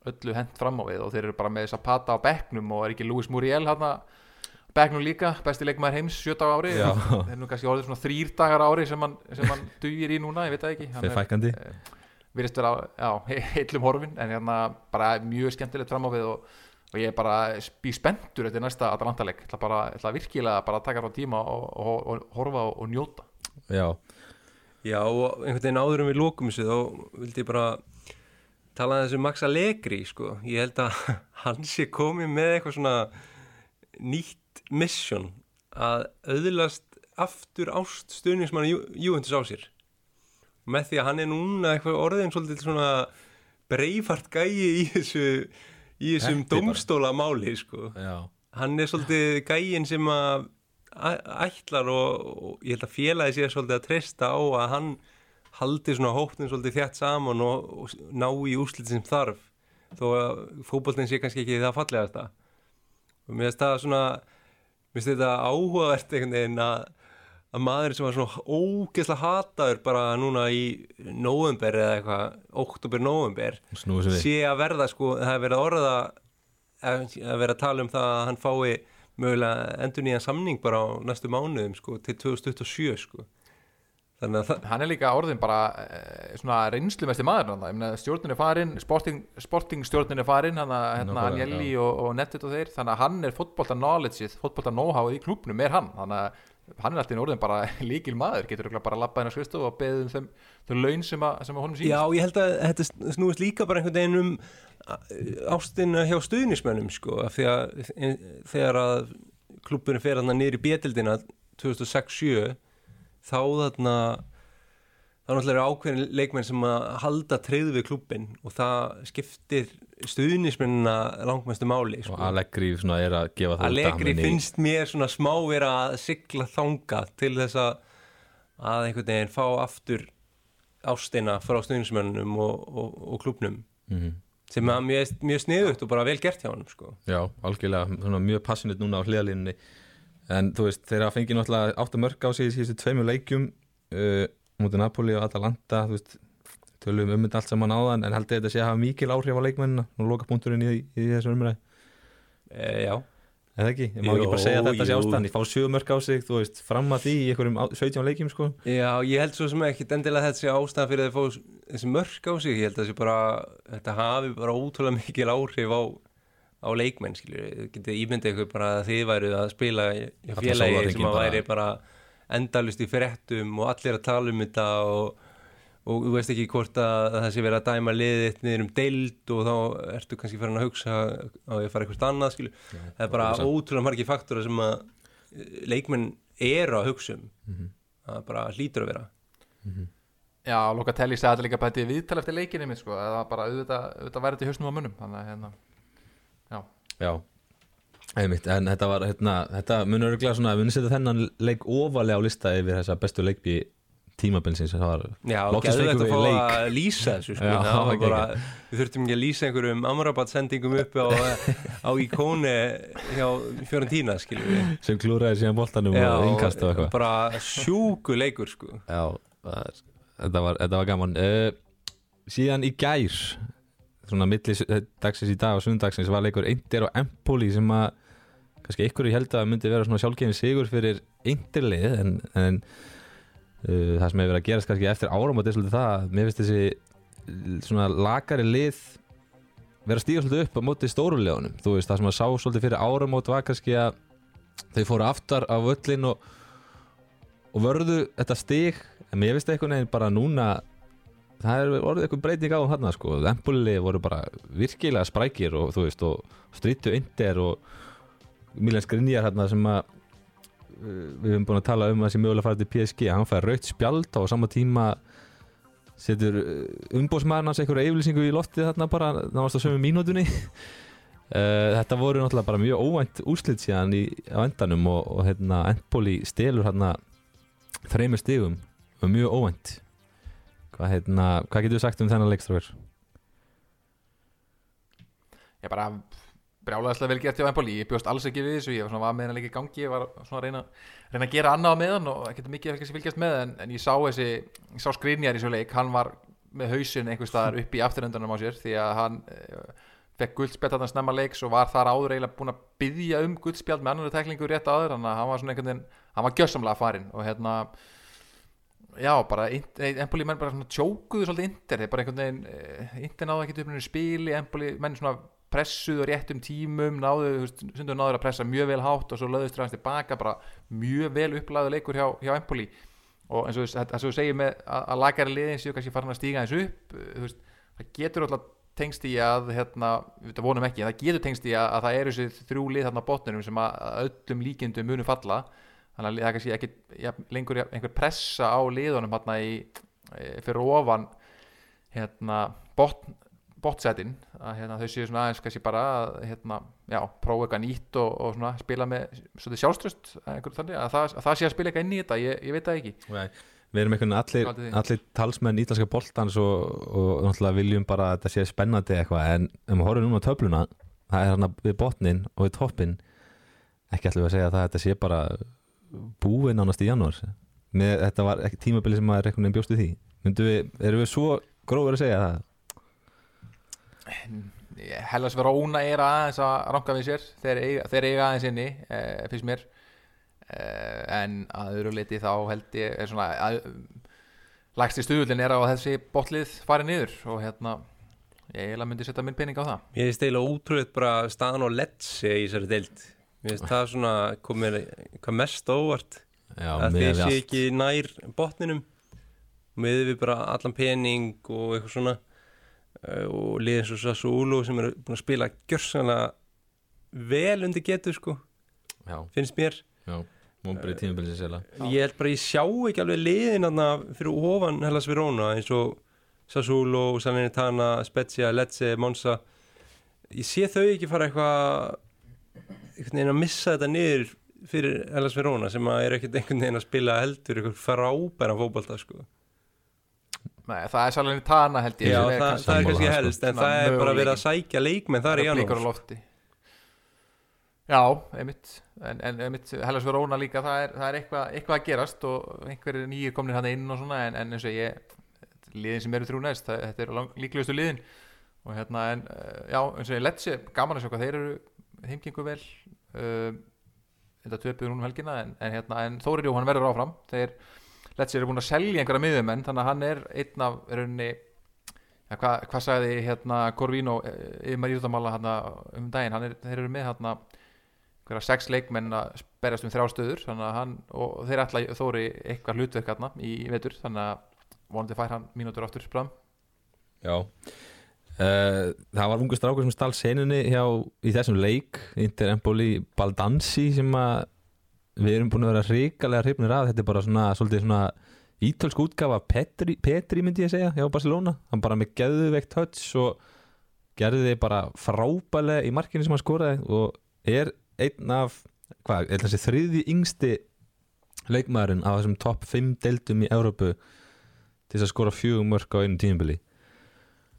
öllu hent fram á við og þeir eru bara með Zapata á bekknum og er ekki Luis Muriel hann bekknum líka, besti leikmaður heims sjöta á ári. Já. þeir nú kannski orðið svona þrýr dagar á ári sem hann, sem hann [laughs] dugir í núna, ég veit það ekki. Hann Þeir er- fækandi virðist vera já, heillum horfin en hérna bara mjög skemmtilegt fram á við og, og ég er bara spí spenntur eftir næsta Atalanta-leik, ég ætla bara ég ætla virkilega bara að taka frá tíma og, og, og horfa og, og njóta. Já, Já, og einhvern veginn áður en við lókum þessu þá vildi ég bara tala þessu Max Allegri, sko. Ég held að [laughs] hann sé komið með eitthvað svona nýtt mission að auðlast aftur ást stuðningsmann Júventus á sér. Með því að hann er núna eitthvað orðin svolítið svona breifart gæi í þessu í þessum Þetta er bara- domstóla máli sko. Hann er svolítið gægin sem að ætlar og, og ég held að félagi sé svolítið að treysta á að hann haldi svona hóptin svolítið þjætt saman og, og ná í úrslit sem þarf þó að fótboltin sé kannski ekki það fallegast það og mér finnst það svona mér finnst þetta áhugavert einhvern veginn að að maður sem var svona ógeðslega hataður bara núna í november eða eitthvað, oktober, november snúið sem við sé að verða sko, það er verið að orða að vera að tala um það að hann fái mögulega endur nýjan samning bara á næstu mánuðum sko, til 2027 sko. Hann er líka orðin bara eh, svona reynslumesti maður stjórnin er farin, sporting, sporting stjórnin er farin hann hérna, Nákvæmlega, Angelli og, og Nettit og þeir. Þannig að hann er fótbolta knowledgeið, fótbolta know-howið í klubnum er hann. Þannig að hann er alltaf orðin bara [laughs] líkil maður. Getur bara að labba hennar skristu og beðið um þeim laun sem, að, sem að honum sýnist. Já, ég held að þetta snúist líka bara einhvern veginn um ástina hjá stuðnismönnum sko, e, þegar að klubburinn fer hann í bétildina 2006-7 þá þarna þá náttúrulega eru ákveðin leikmenn sem að halda treyðu við klubbin og það skiptir stuðnismennina langmestu máli sko. Og Allegri er að gefa það Allegri finnst mér svona smá vera að sigla þanga til þess að að einhvern veginn fá aftur ástina frá stuðnismönnum og, og, og klubnum Mhm. sem er mjög, mjög sniðugt og bara vel gert hjá hann sko. Já, algjörlega, svona mjög passionate núna á hliðalínunni en þú veist, þeir hafa fengið náttúrulega átt að mörg á sig í síðustu tveimur leikjum uh, mútið Napoli og Atalanta þú veist, tölum um þetta allt saman áðan en held ég þetta sé að hafa mikil áhrif á leikmennina? Og loka punkturinn í, í þessu umræði e, Já, eða ekki, ég má ekki bara segja þetta sé ástand ég fá sjö mörg á sig, þú veist, fram að því í einhverjum á- 17 leikjum sko. Já, ég held svo sem ekki endilega þetta sé ástæða fyrir að fá þessi mörk á sig, ég held að þetta hafi bara ótrúlega mikil áhrif á, á leikmenn, skilur getið ímyndið ykkur bara að þið væru að spila í félagi sem að bara. væri bara endalust í fréttum og allir að tala um þetta og, og þú veist ekki hvort að það sé verið að dæma liðið niður um deild og þá ertu kannski farin að hugsa á því að fara eitthvað annað skilur. það er bara það er sant. ótrúlega margir faktora sem að eh, leikmenn eru að hugsa um Mhm. það bara hlýtur að vera Já, Locatelli sagði þetta líka bæti viðtal eftir leikinni mitt sko, það var bara auðvitað, auðvitað værið til hausnum á munum þannig að hérna, Já, einmitt, en þetta var hérna, þetta munur örgulega svona við munum setja þennan leik ofalega á lista yfir þessa bestu leikbi tímabilsins það var Já, geðvegt fengum að fá að lýsa þessu sko. Já, það var bara, við þurftum ekki að lýsa einhverjum Amrabat sendingum upp á, [laughs] á íkóni hjá Fiorentína skilur við. Sem klúraði síðan boltanum og innkast og eitthvað. bara sjúku leikur sko. Já, þetta var, þetta var gaman. Uh, Síðan í gær svona milli dagsins í dag og sundagsins var leikur Inter og Empoli sem að kannski ykkur ég held að myndi vera svona sjálfgefin sigur fyrir Interlið en, en uh, það sem hefur verið að gerast kannski eftir áramót er svolítið það að mér finnst þessi uh, svona lakari lið vera stíga svolítið upp á móti stórulegunum þú veist það sem að sá svolítið fyrir áramót var kannski að þau fóru aftar á völlin og, og vörðu þetta stig. En mér finnst einhvern veginn bara núna það er orðið eitthvað breyting á þarna sko. Empoli voru bara virkilega sprækir og þú veist og strítu Inter og Milan Skriniar hérna sem að uh, við höfum búin að tala um að sem mögulega farið til PSG hann fær raut spjald á sama tíma setur umbósmaðurinn hans einhverju yfirlýsingu í loftið þarna bara náðast á sömu mínútunni. [laughs] Uh, þetta voru náttúrulega bara mjög óvænt úrslit síðan í, á endanum og, og hérna, Empoli stelur hérna þreymur stigum og mjög óvænt hvað, hérna, hvað getur við sagt um þennan leikstráður? ég bara brjálæðislega vel gert hjá Empoli, ég bjóst alls ekki við þessu. Ég var svona var með hennar leik í gangi, ég var svona að reyna, reyna að gera annað á meðan og ekkert mikið að fylgjast með. En, en ég sá þessi, ég sá skrinjar í svo leik, hann var með hausinn einhver staðar upp í afturöndanum á sér því að hann uh, fekk guldspjald þarna snemma leiks og var þar áður eiginlega búin að byggja um guldspjald með annar teklingu rétt áður, að hann var svona einhvern veginn hann var gjössamlega farinn og hérna já, bara Empoli menn bara svona tjókuðu svolítið Inter þeir bara einhvern veginn, eh, Inter náðu ekki upp í spili, Empoli menn svona pressuðu á réttum tímum náðu, sundur náður að pressa mjög vel hátt og svo löðust ræðast tilbaka, bara mjög vel upplæðu leikur hjá, hjá Empoli. Og eins og eins og þú segir með að, að lagari liðin séu kannski farin að stíga eins upp eh, veist, það getur alltaf tengst í að hérna, við vonum ekki, það getur tengst í að, að það eru þessi þrjú lið þarna á botninum sem að, að öllum líkindum munu falla þannig að það er kannski ekki ja, lengur einhver pressa á liðunum hérna í, e, fyrir ofan hérna botn botsettin að hérna, þau séu svona aðeins kannski bara að hérna, já, prófa eitthvað nýtt og, og svona, spila með svolítið sjálfströst þannig að það, að það sé að spila eitthvað inn í þetta ég, ég veit það ekki Nei, Við erum einhvern allir, Haldið þið? allir talsmenn ítalska boltans og, og náttúrulega viljum bara að þetta sé spennandi eitthvað en ef maður horfum núna á töfluna það er hann við botnin og við toppin ekki ætlum við að segja að þetta sé bara búið nánast í janúar. Með þetta var ekki tímabili sem maður einhvern veginn bjóst við því. Myndu við, erum við svo grófur að segja það? Hellas vera óna er aðeins að ranka við sér. Þeir eiga, þeir eiga aðeins inni eh, finnst mér. Eh, en að öðru leiti þá held ég er svona að, lægsti stuðullin er á að þessi botlið fari niður. Og hérna ég eiginlega myndi setja minn pening á það. Ég finnst eiginlega ótrúið bara staðan og letsi í þessari deild Mér finnst það svona komið hvað mest óvart. Já, að við sé ekki nær botninum. Með við bara allan pening og eitthvað svona uh, og liðin svo Sassuolo sem eru búin að spila gjörsanlega vel undir getur sko Já, finnst mér. Já, mómbrið tímabili sem segla ég held bara ég sjá ekki alveg liðin þarna fyrir ofan Hellas Verona eins og Sassuolo, Salernitana, Spezia, Lecce, Monza. Ég sé þau ekki fara eitthvað einhvern veginn að missa þetta niður fyrir Hellas Verona sem að er ekkert einhvern veginn að spila heldur eitthvað frábæra fótbolta sko. Nei, það er svolítið tana held ég Já, sem það, það er kannski það, helst en það er bara möguleiki. verið að sækja leikmenn þar í Það er á janúar lofti Já, einmitt en, en einmitt, Hellas Verona líka það er, það er eitthvað, eitthvað að gerast og einhverjir nýjir komnir hann inn og svona en, en eins og ég, liðin sem eru þrjú næst það, þetta eru líklegustu liðin og hérna en, eh, já, eins og ég letsi gaman að sjá hvað þeir eru heimgengu vel uh, þetta töpuður hún um helgina en, en hérna, en Þórir Jóhann verður áfram. Þeir, letsi eru búin að selja einhverja miðumenn þannig að hann er einn af rauninni Ja, hvað, hvað sagði hérna Corvino yfir íþjóttamála hérna um daginn? Er, þeir eru með hérna hverja sex leikmenn að berjast um þrjá stöður þannig að hann og þeir ætla þóri eitthvað hlutverk hérna í vetur þannig að vonandi fær hann mínútur aftur fram Já Uh, það var ungu strákur sem stál senunni hjá, í þessum leik Inter Empoli Baldanzi sem að við erum búin að vera hrikalega hrifnir af. Þetta er bara svona, svona ítölsk útgafa af Petri, Petri myndi ég segja hjá Barcelona, hann bara með geðveikt touch og gerði þið bara frábælega í markinu sem hann skoraði og er einn af hvað, er þessi þriði yngsti leikmaðurinn á þessum topp 5 deildum í Európu til þess að skora fjögum mörg á einu tímabili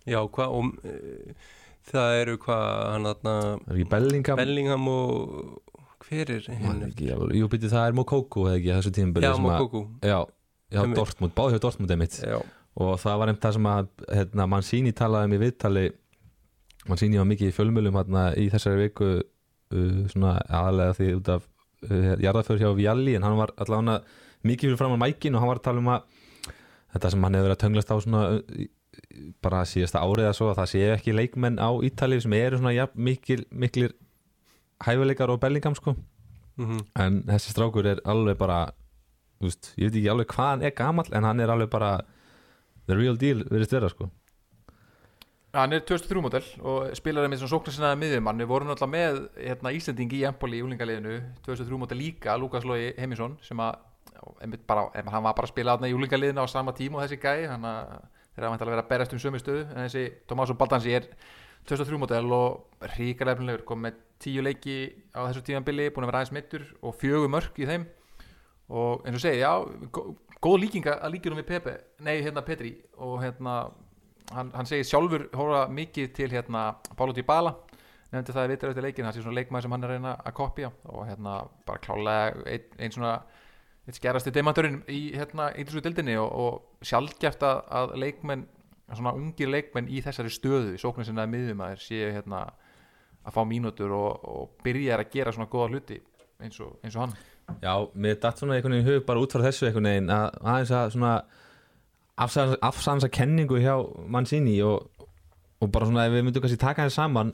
Já, hvað og uh, það eru hvað hann þarna Það er ekki Bellingham? Bellingham og hver er alveg- Jú, býtti það er Mokoko eða ekki þessu tímabili Já, Mokoku. Já, já. Dortmund, báði hjá Dortmund einmitt. Já, og það var einmitt það sem að hérna, Mancini talaði um í viðtali. Mancini var mikið í fjölmjölum hérna, í þessari viku uh, svona aðalega því út af uh, jarðaför hjá Vialli en hann var allavega mikið fyrir fram á mækin og hann var að tala um að þetta sem hann hefur verið að tönglast á svona bara síðasta árið eða svo að það sé ekki leikmenn á Ítalið sem eru svona ja, mikil, miklir hæfileikar og Bellingham sko. Mm en þessi strákur er alveg bara veist, ég veit ekki alveg hvað hann er gamall en hann er alveg bara the real deal virðist vera sko. Hann er 2003 model og spilar með svona sóknarsinnaða miðjumann. Við vorum náttúrulega með hérna, Íslanding í Empoli í úlingaliðinu 2003 model líka Lukas Lói Heimisson sem að bara, hann var bara að spila þarna í úlingaliðinu á sama tíma og þessi gæi hann að þeir hafa vantilega verið að berast um sömu stöðu en þessi Tomás Baldansi er 2003 model og ríkala efnilegur kom með tíu leiki á þessu tímanbili búin að vera aðeins mittur og fjögur mörk í þeim. Og eins og segi, já, gó- góð líkinga að líkjum við Pepe, nei, hérna Petri og hérna hann, hann segir sjálfur hóra mikið til hérna Pálo Dybala nefndi það í vitur eftir leikin, það sé svona leikmaður sem hann er að reyna að kopja og hérna bara klálega einn ein svona eitt skerasti demanturinn í hérna ídrúsu dildinni og, og sjálfgeft að, leikmenn, svona ungir leikmenn í þessari stöðu, sóknir sinna miðum að þeir séu hérna að fá mínútur og, og byrja að gera svona góða hluti eins og, eins og hann. Já, mér datt svona einhvern veginn í hug bara út frá þessu einhvern veginn að aðeins að svona afsansa, afsansa kenningu hjá Mancini og, og bara svona ef við myndum kannski taka hans saman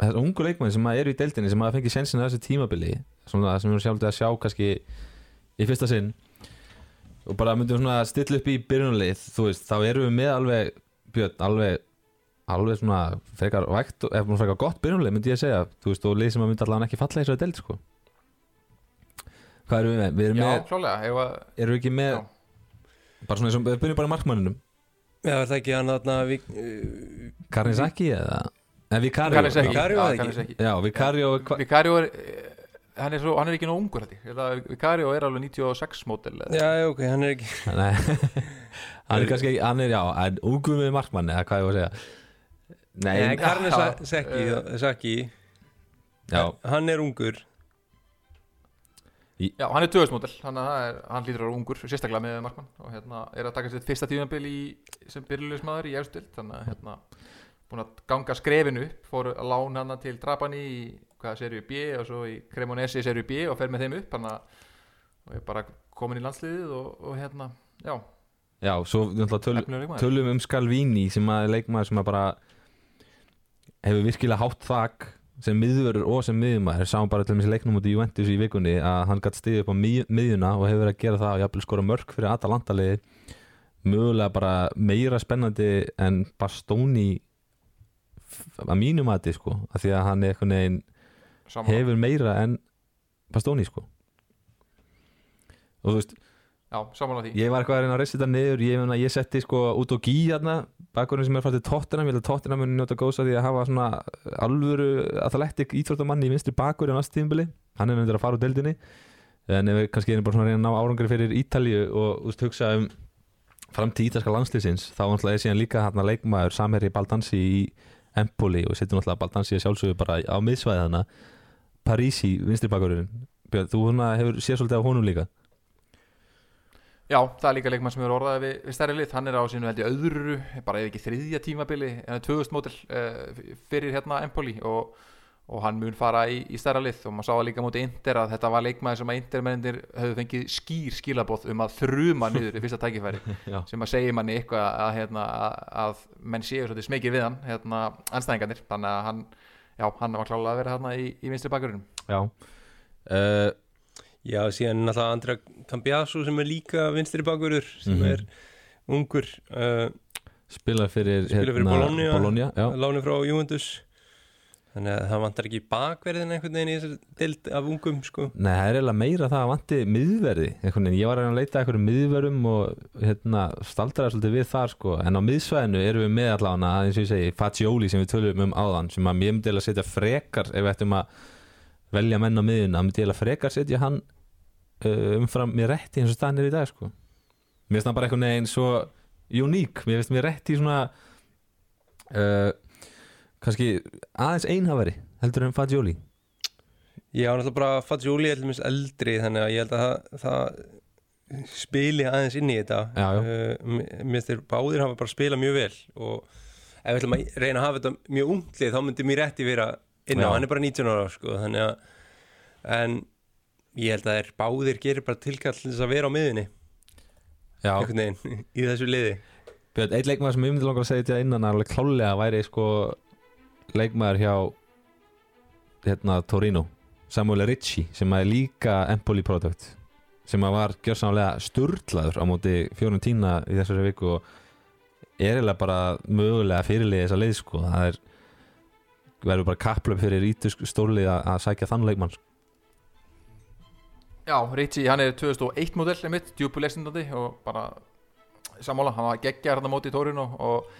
þessar ungu leikmenn sem að eru í deildinni sem að fengi sensin að þessu tímabili svona sem við erum sjálflega að sjá kannski í fyrsta sinn. Og bara myndum svona stilla upp í byrjunarlið þú veist, þá erum við með alveg Björn, alveg alveg svona frekar vægt, ef maður frekar gott byrjunarlið myndi ég að segja, þú veist, og lið sem að myndi allavega ekki falla í þessu deild, sko. Hvað erum við með? Við erum Já, með, klálega, að erum við ekki með Já. bara svona eins og, við byrjum bara í markmanninum. Já, er það ekki hann þarna við, uh, Karnisaki eða? En ekki? Hva- Vicario er hann er, svo, hann er ekki nóg ungur Vicario er alveg 96 mótel Já, ok, hann er ekki [laughs] Nei, hann er kannski ekki, hann er já, en ungum við markmann eða hvað ég var að segja. Nei, Nei, Karni [laughs] Saki, eh, Saki já, Hann er ungur. Já, hann er 2000 mótel hann, er, hann lítur að vera ungur, sérstaklega með markmann. Og hérna er að taka sér fyrsta tíðanbil í, sem byrjulegismæður í efstild þannig að hérna búin að ganga skrefinu upp, fór að lána hann til Trapani í hvaða serju B og svo í Cremonesi serju B og fer með þeim upp að og er bara komin í landsliðið og, og hérna, já, já, svo töl, tölum um Skalvini sem að leikmaður sem að bara hefur virkilega hátt þak sem miðvörur og sem miðjumæður sáum bara til þessi leiknum út í Juventus í vikunni að hann gætt stiðið upp á mið, miðjuna og hefur verið að gera það og jafnvel skora mörg fyrir Atalanta-liði mögulega bara meira spennandi en Bastoni að mínum að þið sko af því að hann er einhvern veginn Sammála. hefur meira en Bastoni sko. Og þú veist, Já, ég var eitthvað að reyna að reysa þetta niður ég, meina, ég setti sko út og gí hérna bakkurinn sem er fælt til Tottenham ég held að Tottenham muni njóta góðs að því að hafa svona alvöru athletic íþróttamann í vinstri bakkur í næst tímbili, hann er nefndir að fara úr deildinni en ef við kannski erum bara svona að reyna að ná árangri fyrir Ítalíu og þú veist hugsa um framtíð ítalska landslýsins þá er síðan líka hérna leikmaður samherri Baldansi í Empoli og setjum náttúrulega Baldansi að sjálfsögðu bara á miðsvæði þarna Parísi, vinstri bakkurinn Björn, þú hefur séð svolítið á honum líka? Já, það er líka leikmann sem hefur orðaði við, við stærri lið, hann er á sínu held ég öðru, bara ef ekki þriðja tímabili, en 2000 mótil uh, fyrir hérna Empoli og, og hann mun fara í, í stærra lið. Og maður sá líka mútið Inter að þetta var leikmaður sem að Intermennir höfðu fengið skýr skilabóð um að þruma niður í fyrsta tækifæri. [laughs] Sem að segja manni eitthvað að, hérna, að, að menn séu svolítið smekið við hann, hérna, anstæðingarnir, þannig að hann, já, hann var klálega að vera hérna í, í vinstri bakgrunum. Já uh, Já, síðan náttúrulega Andra Cambiaso sem er líka vinstri bakurur sem Mhm. er ungur uh, Spilar fyrir, Spilar fyrir Bologna. Bologna já. láni frá Juventus þannig að það vantar ekki bakverðin einhvern veginn í þessari dild af ungum sko. Nei, það er eiginlega meira það að vanti miðverði einhvern veginn, ég var að að leita að einhverjum miðverðum og hérna, staldraði svolítið við þar sko. en á miðsvæðinu erum við með allavega eins og ég segi, Fagioli sem við tölum um áðan sem að mér myndi eiginlega setja frekar ef við ættum að velja menn á miðuna myndi eiginlega frekar setja hann uh, umfram mér rétti eins og staðan er í dag sko. mér finnst hann bara einhvern veginn svo uník, mér finnst mér rétti svona uh, kannski aðeins einhafari heldur en Fagioli? Já, náttúrulega bara Fagioli er dæmis eldri þannig að ég held að það, það spili aðeins inn í þetta. Uh, mér þeir báðir hafa bara spilað mjög vel og ef við ætlum að reyna að hafa þetta mjög unglið þá myndi mér rétti vera inn á, hann er bara 19 ára sko, þannig að en ég held að þeir báðir gerir bara tilkall til þess að vera á miðunni Já, veginn [laughs] í þessu liði. Björn, eitt leikmaður sem ég myndi langar að segja þetta innan alveg klálega væri sko leikmaður hjá hérna Torino Samuel Ricci sem er líka Empoli product sem var gjörsamlega sturlaður á móti fjórun tína í þessari viku og er eiginlega bara mögulega fyrirlið þessa leið sko það er verður bara kapplöf fyrir ítusk stórlið að, sækja þann leikmann. Já, Ritchie, hann er 2001 modell mitt, djúpulestindandi og bara sammála, hann var geggjar hann á móti í Tórinu og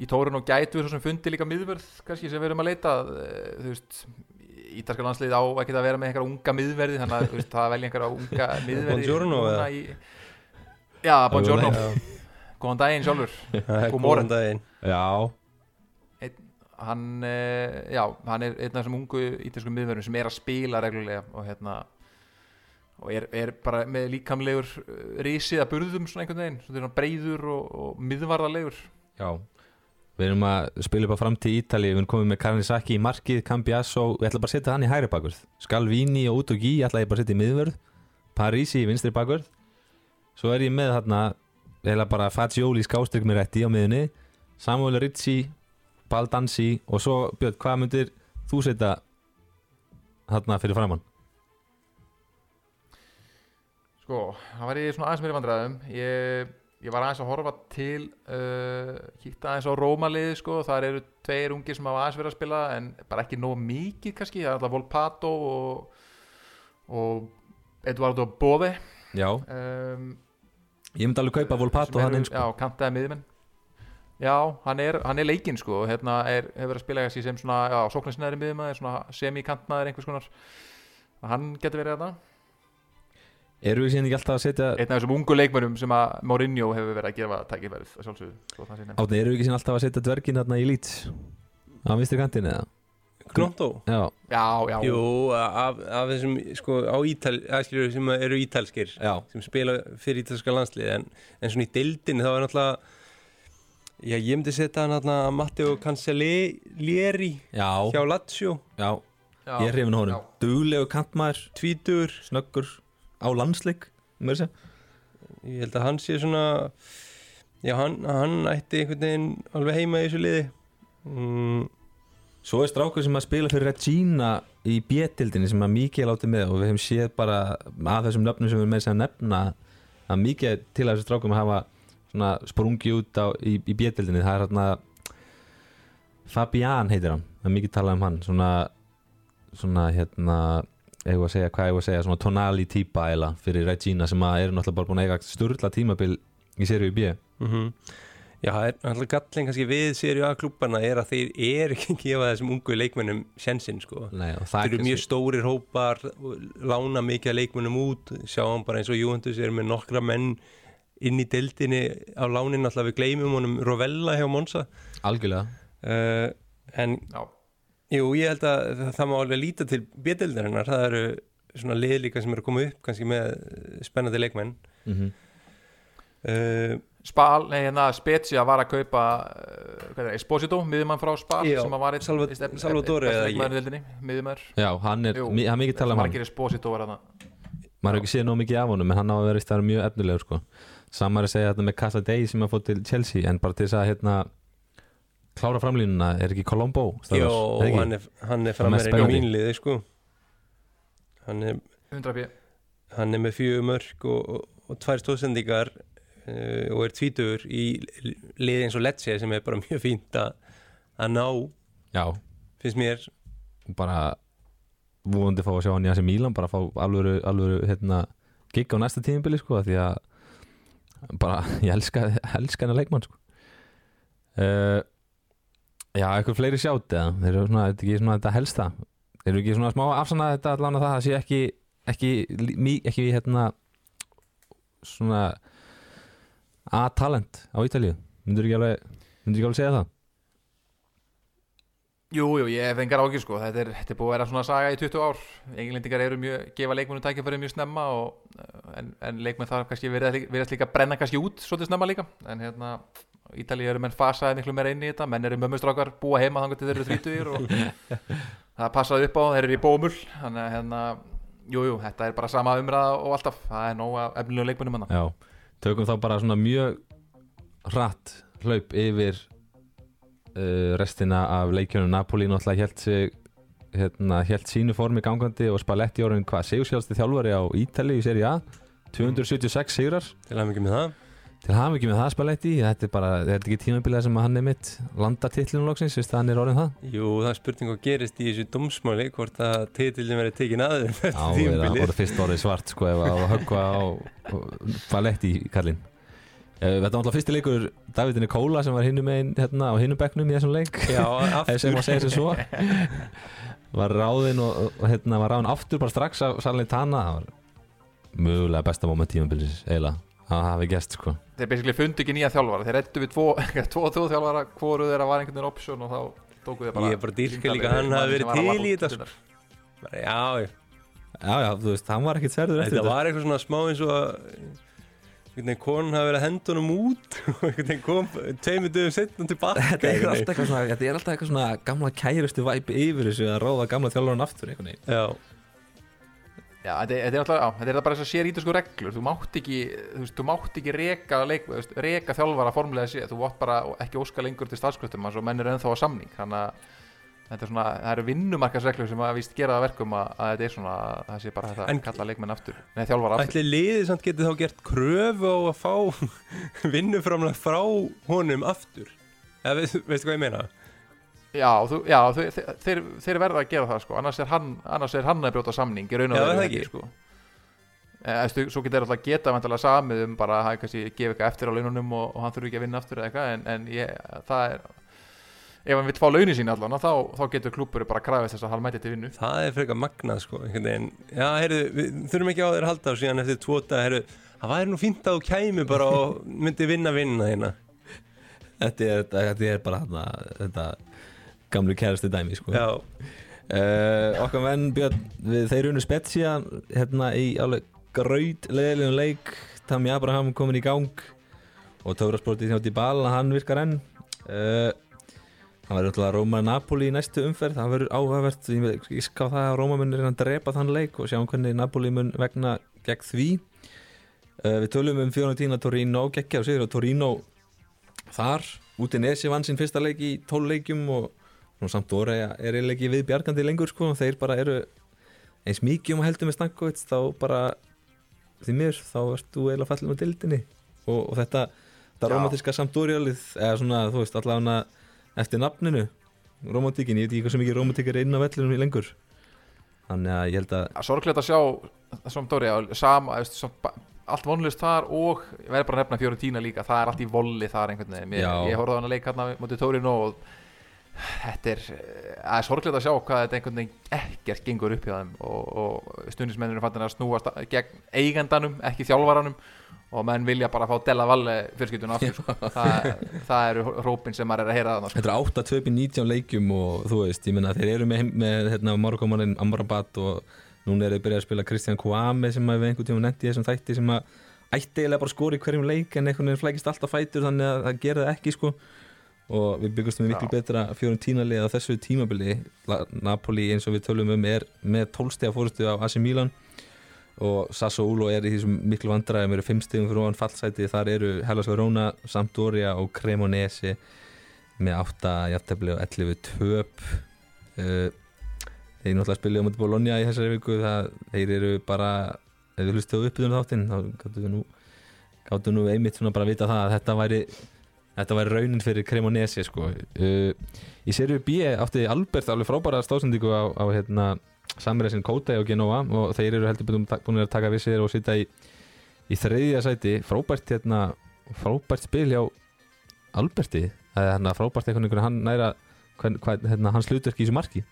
í Tórinu gætu við svo sem fundi líka miðverð kannski sem við erum að leita eh, þú veist, ítalska landslið á ekki að vera með einhverja unga miðverði þannig að það velja einhverja unga [laughs] miðverði Buongiorno, núna eða? í... Já, Buongiorno, Já, góðan daginn sjálfur. [laughs] Góðan daginn. Já, hann, eh, já, hann er einn af þessum ungu ítalsku miðverðum sem er að spila reglulega og hérna og er, er bara með líkamlegur eh, risið að burðum svona einhvern veginn svona breyður og, og miðvarðarlegur Já Við erum að spila upp á framtíð Ítali Við erum komið með Karnisaki í markið Cambiasso, við ætla bara að setja hann í hægri bakvörð. Skalvini og Utogi ætla ég bara að setja í miðvörð. Parisi í vinstri bakvörð. Svo er ég með þarna eða bara Fagioli skástrík með rétti á miðunni Samuel Ritzi Baldansi og svo Björn, hvað myndir þú setja þarna fyrir framann? sko, hann var í svona aðeins meiri vandræðum. Ég, ég var aðeins að horfa til uh, kíkta aðeins á Rómaliði sko, þar eru tveir ungir sem hafa aðeins verið að spila en bara ekki nóg mikið kannski, það er alltaf Volpato og, og Eduardo Bove. Já, um, ég myndi alveg kaupa Volpato hann inn sko. Já, kantaði miðjumenn. Já, hann er, hann er leikinn sko. Hérna er, hefur verið að spila þessi sem svona já, sóknarsnæðri miðumæður, svona semi-kantmaður einhvers konar. Hann getur verið þarna Eru við síðan ekki alltaf að setja einn af þessum ungu leikmönnum sem að Mourinho hefur verið að gefa tækifærið að. Átni, eru við ekki síðan alltaf að setja dvergin þarna í lít á vinstri kantinu eða? Gnóttó Já, Já, já, Jú, af, af þessum sko á Ítal, sem eru ítalskir já, sem spila fyrir ítalska landslið en, en svona í deildinni þá er náttúrulega já, ég myndi setja hann náttúrulega Matteo Cancellieri já, hjá Lazio, já. já. Ég er hrifin honum. Duglegu kantmaður, tvítur snöggur á landsleik mér sé ég held að hann sé svona já, hann, hann ætti einhvern veginn alveg heima í þessu liði. Mm, Svo er strákur sem að spila fyrir Regina í B-tildinni sem að Mikael átti með og við hefum séð bara að þessum nöfnum sem við erum með að nefna að mikið til að þessu strákum hafa svona sprungi út á, í, í B-tildinni það er hérna Fabian heitir hann, það er mikið talað um hann. Svona, svona hérna eigum að segja, hvað eigum að segja, svona tonali típa eila fyrir Regina sem að eru náttúrulega bara búin að eiga sturla tímabil í seríu B. Mm Já, það er náttúrulega gallin kannski við sériu A klúbana er að þeir eru ekki að gefa þessum ungu leikmennum sjensin sko. Nei, Þeir er eru mjög stórir hópar, lána mikið að leikmennum út, sjáum bara eins og Juventus er með nokkra menn inn í deildinni á lánin alltaf við gleymum honum Rovella hjá Monza. Algjörlega. Uh, en Já. Jú, ég held að það, það má alveg líta til B-deildarinnar, það eru svona lið líka sem eru að koma upp kannski með spennandi leikmenn. Mm uh, Spal, nei, hérna Spezia var að kaupa uh, hvað er, Esposito, miðjumann frá Spal Já, sem var einn- Salvatore besti eða leikmaðurinn í deildinni, miðjumaður. Já, hann er, Jú. er mikið talað um hann. Margir Esposito var þarna. Maður hefur ekki séð nóg mikið af honum en hann á að vera í staðar mjög efnilegur sko. samar að segja þetta með Casa Dei sem að fótt til Chelsea en bara til þess að hérna, klára framlínuna er ekki Colombo Jó? Er ekki? hann er, hann er frammeirinn í mínliði sko hann er 100 p hann er með fjögur mörg og, og, og tvær stóðsendingar uh, og er tvítur í liði eins og Lecce sem er bara [laughs] mjög fínt að að ná, Já, finnst mér bara vonandi fá að sjá hann í Asi Milan bara fá alvöru, alvöru hérna, gig á næsta tímibili sko, af því að bara, [laughs] ég elska, elska hennar leikmann sko. uh, Já, eitthvað fleiri sjátt eða, þeir eru svona, þetta er ekki svona þetta helsta. Þeir eru ekki svona smá afsanna þetta allan að það að sé ekki ekki, ekki, ekki hérna svona A-talent á Ítalíu. Myndur ekki alveg myndur ekki alveg segja það? Jú, jú, ég hef engar ágjur sko. Þetta er, þetta er búið að vera svona saga í 20 ár. Englendingar eru mjög, gefa leikmennum tækifæri mjög snemma og, uh, en, en leikmenn þarf kannski verið verið líka að brenna kannski út svolítið snemma líka. En hérna Ítalíu eru menn fasaði miklu meira inn í þetta. Menn eru mömmustrákar, búa heima þannig til þeir eru þrítugir og [laughs] það passaði upp á þeir eru í bómul. Þannig að hérna, jú, jú, þetta er bara sama umræða og alltaf, það er nóg af efnilegu leikmennum hann Já, tökum þá bara svona mjög hratt hlaup yfir uh, restina af leikjunum. Napoli náttúrulega held sig hérna, held sínu formi gangandi og Spalletti orðin hvað, sigursjálfsti þjálfari á Ítali í seri A. 276 sigrar. Til að mikið með það til hafa ekki með það Spalletti. Þetta er bara, þetta er ekki tímabilið sem hann er mitt landa titlinu loksins, veist það hann er orðin það. Jú, það er spurning hvað gerist í þessu dómsmáli hvort að titillin verið tekin að þeim Já, eftir það tímabilið. voru fyrst orðið svart sko ef að höggva á Spalletti kallinn. Eh, Þetta var alltaf fyrsti leikur Davidin Kóla sem var hinnum megin hérna á hinnum bekknum í þessum leik. Já, [laughs] sem að segja sér svo. var ráðinn og, og hérna var ráðinn aftur bara strax af Salernitana. Það var mögulega besta moment tímabilis eiginlega, það hafi gest sko þeir basically fundi ekki nýja þjálfara. Þeir rettu við tvo, [laughs] tvo þjóðþjálfara hvoru þeirra var einhvern veginn option og þá tóku þeir bara Ég er bara dýrka Líndal líka, hann hafi verið til í þetta sko. Já, já. Já, þú veist, hann var ekkit særður eftir Þetta var eitthvað svona smá eins og að konun hafi verið að henda honum út [laughs] og einhvern veginn kom tveimur dögum setnum tilbaka Þetta er alltaf eitthvað svona, þetta er alltaf eitthvað svona gamla kærustu væpi yfir þessu að ráða gamla þjálfurinn aftur einhvern veginn. Já, þetta er, þetta er alltaf, já, þetta er bara þess að sér ítalsku reglur, þú mátt ekki, þú veist, þú mátt ekki reka, leik, þú veist, reka þjálfara formulega séð, þú mátt bara ekki óska lengur til starfskröftum, þannig að menn eru ennþá á samning, þannig að þetta er svona, það eru vinnumarkasreglur sem að víst gera það að verkum að, að þetta er svona, að það sé bara þetta að kalla leikmenn aftur, nei þjálfara aftur. ætli liðið samt getið þá gert kröfu á að fá [laughs] vinnuframlega frá honum aftur? Eða, veist, veistu hvað ég meina? Já, þú, já þau, þeir, þeir, þeir verða að gera það, sko, annars er hann, annars er hann að brjóta samning í raun og er ég, ekki? sko. Eh, stu, svo getur alltaf geta vantilega samið um bara að hann kannski gefa eitthvað eftir á laununum og, og hann þurfi ekki að vinna aftur eða eitthvað en, en ég, það er ef hann vill fá launin sín allan þá, þá getur klúpur bara að krafist þess að hann mæti til vinnu Það er frekar magnað sko veginn. Já, heyrðu, við þurfum ekki á að halda og síðan eftir tvota, heyrðu, það væri nú fínt að þú kæmi bara og [laughs] myndi vinna vinna gamlu kærastu dæmi sko. Já, uh, okkar menn Björn við, þeir unnu Spezia hérna í alveg graut leðilegum leik. Tammy Abraham komin í gang og Tórasportið í bal hann virkar enn. Uh, það verður alltaf Róma Napoli í næstu umferð. Það verður áhugavert. Ég íska á það að Róma mun er að drepa þann leik og sjáum hvernig Napoli mun vegna gegn því. Uh, við tölum um Fiorentina Torino geggja og sigur og Torino þar. Út í Nesi vann sinn fyrsta leik í tóluleikjum og nú samt orði er eiginlega ekki við bjargandi lengur sko, þeir bara eru eins mikið um að heldur með Stankovic þá bara því mér þá erst þú eiginlega fallin á dildinni og, og þetta, þetta Já. romantiska samtúrjálið eða svona þú veist allavega eftir nafninu romantikin, ég veit ekki hvað sem ekki romantik er inn á vellinum í lengur. Þannig að ég held að að sorglega að sjá som Dóri, sama, som, ba- allt vonlust þar og verði bara að nefna Fiorentina líka það er allt í volli þar einhvern veginn. Ég, ég horfði á hann að leika hérna mútið Tórinu og þetta er eh, er sorglega að sjá hvað þetta einhvern veginn ekkert gengur upp hjá þeim og, og stundismennir er fattin að snúast gegn eigandanum, ekki þjálfaranum og menn vilja bara fá Della Valle fjölskylduna aftur sko. það, það eru hrópin sem maður er að heyra þannig sko. Þetta er 8 2 19 leikjum og þú veist, ég menna þeir eru með, með hérna, Marokkomannin Amrabat og núna eru þeir byrjað að spila Kristján Kouame sem að við einhvern tíma í þessum þætti sem að ætti eiginlega bara að skora í hverjum leik en einhvern veginn flækist alltaf fætur þannig að það það ekki sko og við byggustum við miklu betra fjórum tínalið á þessu tímabili. Napoli eins og við tölum um er með 12 stega fórustu á AC Milan. Og Sassuolo er í þessum miklu vandræðum eru 5 stegum fyrir ofan fallsæti þar eru Hellas Verona, Sampdoria og Cremonese með 8 jafntefli og 11 töp. Uh, þeir náttúrulega spilja á mútið Bologna í þessari viku. Það, þeir eru bara ef við hlustu á uppbytunum þáttinn þá gáttu við nú gáttu nú einmitt svona bara að vita það að þetta væri þetta væri raunin fyrir Cremonese sko. uh, í serju B átti Albert alveg frábæra stóðsendingu á, á hérna, Samræsin Kóta og Genova og þeir eru heldur búin að taka við sér og sitja í, í þriðja sæti. Frábært hérna frábært spil hjá Alberti. Það er hérna frábært einhvern veginn hann næra hérna, hans hlutverk í þessu marki.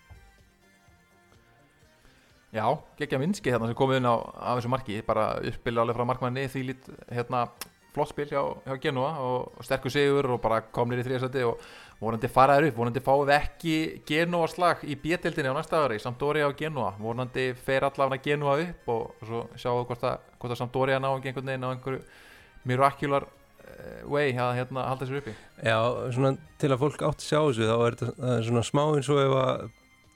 Já, geggja minnski sem komið inn á af þessu marki, bara uppspil alveg frá markmanni því lít hérna flott spil hjá, hjá Genua og, sterkur sigur og bara komnir í þriðasæti og vonandi faraður upp, vonandi fáum við ekki Genua slag í bjettildinni á næsta ári. Sampdoria og Genua, vonandi fer allavega Genua upp og, svo sjáum við hvort að, hvort að Sampdoria ná einhvern veginn á einhverju miracular eh, way að hérna, halda sér uppi. Já, svona til að fólk átt sjá þessu þá er þetta svona smá eins og ef að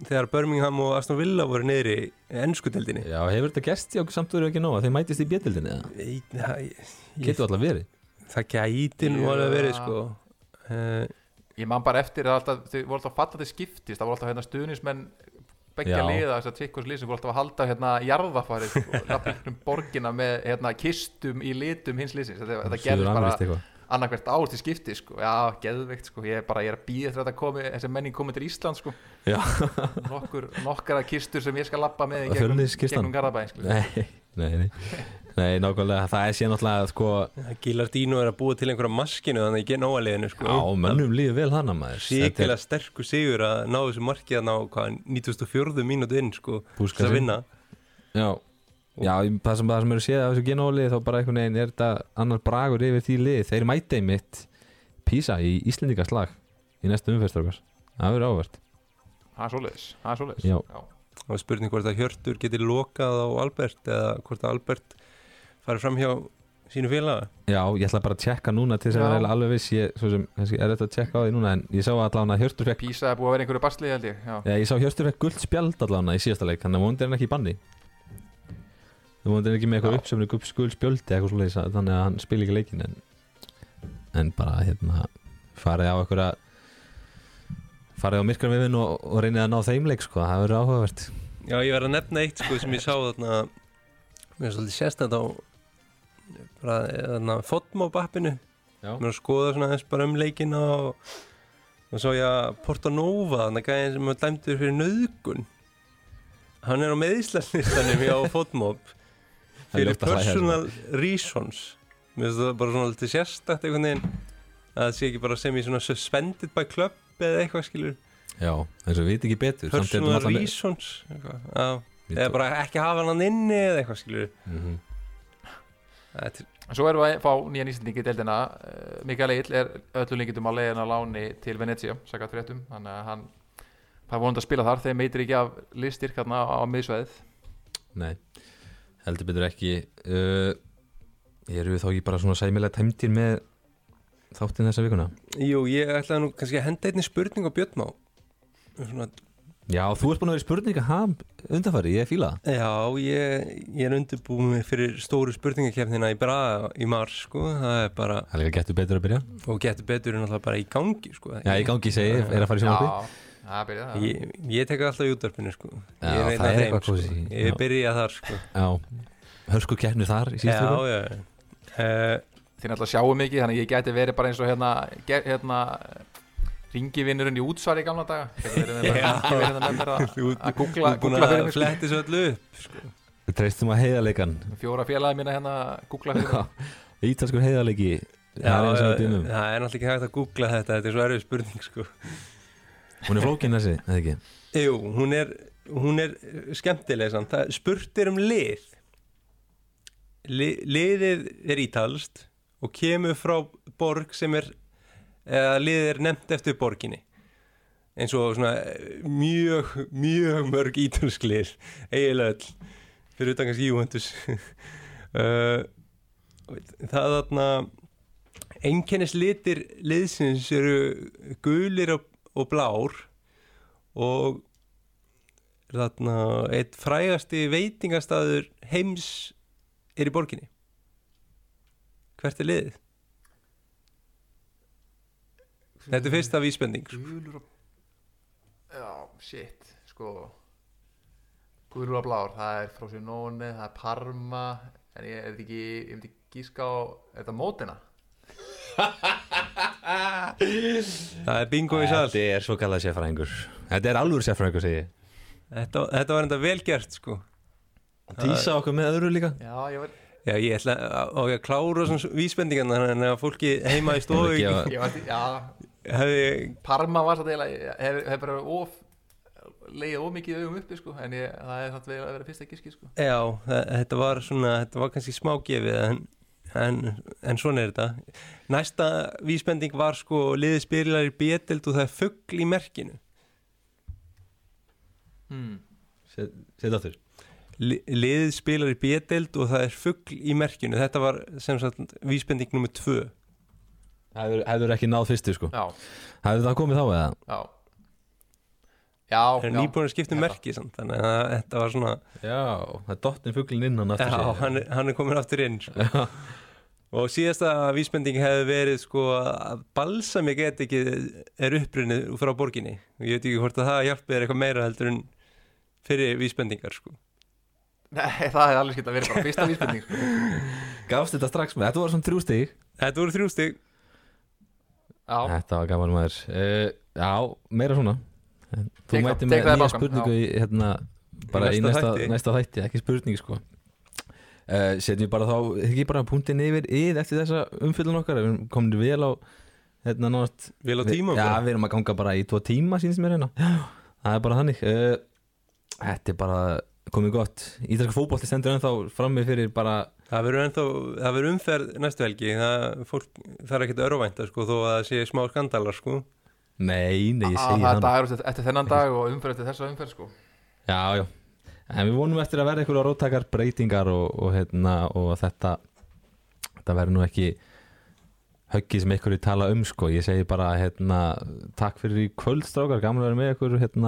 þegar Birmingham og Aston Villa voru niðri í ennskudeldinni Já, hefur þetta gerst í okkur samt verið ekki nóg? Að þeir mætist í bjöldildinni eða? það, Getur alltaf verið. Það gæti nú alveg verið sko. Uh, Ég man bara eftir að alltaf, þau voru alltaf fallandi skiptist, það voru alltaf hérna stuðnismenn beggja Já. liða, þess að tvikkurs lið sem voru alltaf að halda hérna jarðafarið og [laughs] um borgina með hérna kistum í litum hins liðsins, þetta, þetta gerðist bara. Annarkvært ár til skipti sko, já, geðveikt sko, ég er bara, ég er að býða eftir að þetta komi, þessi menning komið til Ísland sko, Já, nokkur, nokkara kistur sem ég skal lappa með gegnum, gegnum Garðabæn sko. nei, nei, nei. Nei, nákvæmlega, það er síðan sko, Gilardino er að búa til einhverja maskinu þannig ekki nóaliðinu sko. Á, mönnum líður vel hana maður. Þetta er sterkur sigur að ná þessu markið að ná hvað 94. mínútu inn sko þess að inn. vinna. Já, já það sem, það sem eru séð af þessu genóli þá bara einhvern veginn er þetta annar bragur yfir því lið. Þeir mæta einmitt Písa í Íslendingaslag í næstu umferðstrókars Það verður ávert það er svoleiðis, það er svoleiðis. Já. og spurning hvort að Hjörtur geti lokað á Albert eða hvort að Albert fari fram hjá sínu félaga. Já, ég ætla bara að tjekka núna til þess að Já. vera alveg viss. Ég, svo sem, kannski er þetta að tjekka á því núna en ég sá allavega að Hjörtur fekk Písa er búið að vera einhverju basli held ég, já, Já, ég sá Hjörtur fekk guld spjald allavega í síðasta leik þannig að vonandi er hann ekki í banni þú er hann ekki með eitthvað uppsefni guld spjöldi eitthvað svoleiðis að- þannig að hann spil ekki leikin en, en bara hérna farið á einhverja farið á myrkram yfir og, og reynið að ná þeim leik sko, það verður áhugavert. Já, ég verð að nefna eitt sko sem ég sá þarna mér er svolítið sérstætt á bara þarna fotmobappinu Já. mér að skoða svona eins bara um leikina og og svo ég að Porto Nova þannig að gæðin sem er dæmdur fyrir nöðgun hann er á meðíslanlistanum hjá [laughs] er fyrir að þessu. personal reasons. Mér finnst það bara svona litið sérstakt einhvern veginn að það sé ekki bara sem í svona suspended by club eða eitthvað skilur Já, eins og við veit ekki betur er personal náttúrulega- reasons eitthvað. Já, Við- eða bara ekki hafa hann inni eða eitthvað skilur Mhm. Þetta er- Svo erum við að fá nýjan íslendingi í deildina. Uh, Mikael Eill er öllu líkitum á leiðin á láni til Venezia, sakat fréttum. Þannig að hann það er vonandi að spila þar. Þegar meitir ekki af listyrk hérna á miðsveið Nei, heldur betur ekki. Uh, Eru við þá ekki bara svona sæmilega tæmtir með þáttinn þessa vikuna? Jú, ég ætlaði nú kannski að henda einni spurning á Björnmá svona, Já, þú ert búin að vera í spurninga ham undanfæri, ég fíla það. Já, ég, ég er undirbúið mig fyrir stóru spurningakefnina í Braga í mars sko, það er bara Það er líka getur betur að byrja. Og getur betur en alltaf bara í gangi sko. Já, í gangi segi, er að fara í sjónvarpi Það byrja það. Ég, ég tek alltaf í útvarpinu sko. Já, Ég af er þeim, eitthvað sko. Ég byrja þar sko. Já, hörsku keppnu þar í Já, síðustu já uh, Þið náttúrulega sjáum mikið, þannig að ég gæti verið bara eins og hérna, hérna ringivinnurinn í útsvar í gamla daga. Hérna að [laughs] Þú að googla, googla að fletti svo öllu upp sko. Við treystum að heiðarleikan. Fjóra félagi mína hérna að googla fyrir mig. Ítalskur heiðarleiki. Það er náttúrulega ekki hægt að googla þetta Þetta er svo erfið spurning sko. Hún er flókin þessi, eða ekki? Jú, hún er, hún er skemmtileg samt. Það spurt er um lið Li, Liðið er ítalst og kemur frá borg sem er eða liðið er nefnt eftir borginni eins og svona eh, mjög, mjög mörg ítalsk lið eiginlega öll fyrir utan kannski Juventus uh, [laughs] það er þarna einkennis litir liðsins eru gulir og, og blár og þarna eitt frægasti veitingastaður heims er í borginni hvert er liðið? Þetta er fyrsta vísbending sko. Gulur og Já, shit, sko Gulur og blár, það er Frosinone, það er Parma En ég er ekki, ég myndi gíska á Er þetta Mótina? [laughs] [laughs] Það er bingo í sal. Þetta er svo kallað sérfræðingur. Þetta er alveg sérfræðingur, segi ég. Þetta, þetta var enda vel gert sko. Tísa okkur með öðru líka. Já, ég var Já, ég ætla að, ég að klára svona vísbendingan þannig að fólki heima í [laughs] stofu Ég var já, hefði, Parma var þetta eiginlega Ég hef, bara of Leið of mikið í augum uppi, sko En ég, það er samt vel að vera fyrsta gíski, sko. Já, þetta var svona þetta var kannski smágefið en, en, en svona er þetta. Næsta vísbending var sko liðið spilar í bétild og það er fuggl í merkinu. Hmm. Aftur. Li, liðið spilar í bétild og það er fuggl í merkinu. Þetta var sem sagt vísbending nummer tvö. Hefur, hefur ekki náð fyrstu sko. Já, Hefur það komið þá eða? já. Já, það er nýbúin að skipta um merki samt, þannig að þetta var svona Já, það er dottin fugglin innan aftur já, hann, er- hann er komin aftur inn sko. [laughs] og síðasta vísbending hefði verið sko að balsami get ekki er upprunnið frá borginni. Og ég veit ekki hvort að það hjálpið er eitthvað meira heldur en fyrir vísbendingar sko. Nei, það hefði alveg skilt að vera bara fyrsta vísbending sko. [laughs] Gafst þetta strax með, þetta var svona þrjú stig. Þetta voru þrjú stig. Já, Þetta var gaman maður. Uh, Já, meira svona. Þú tek með nýja spurningu í, hérna, bara í Næsta næsta, þætti. næsta þætti, ekki spurning sko uh, Setjum við bara þá, ekki bara punktin yfir yð eftir þessa umfyllun okkar. Við komin vel á hérna nátt vel á tíma Já, bara. við erum að ganga bara í tvo tíma sínst mér hérna. Já, það er bara þannig. Uh, Þetta er bara komið gott. Ítalska fótbolti stendur ennþá frammi fyrir bara það verður ennþá það verður umferð næstu helgi. Það fólk þarf ekkert örvænta sko þó að það sé smá skandalar sko. Nei, nei, ég að segi það er dagur eftir, eftir þennan dag og umferð eftir þessa umferð sko. Já, já En við vonum eftir að verða einhverja róttakar breytingar og, og, hérna, og þetta þetta verður nú ekki höggið sem einhverju tala um sko. ég segi bara hérna, takk fyrir í kvöld strákar, gaman að vera með ykkur hérna,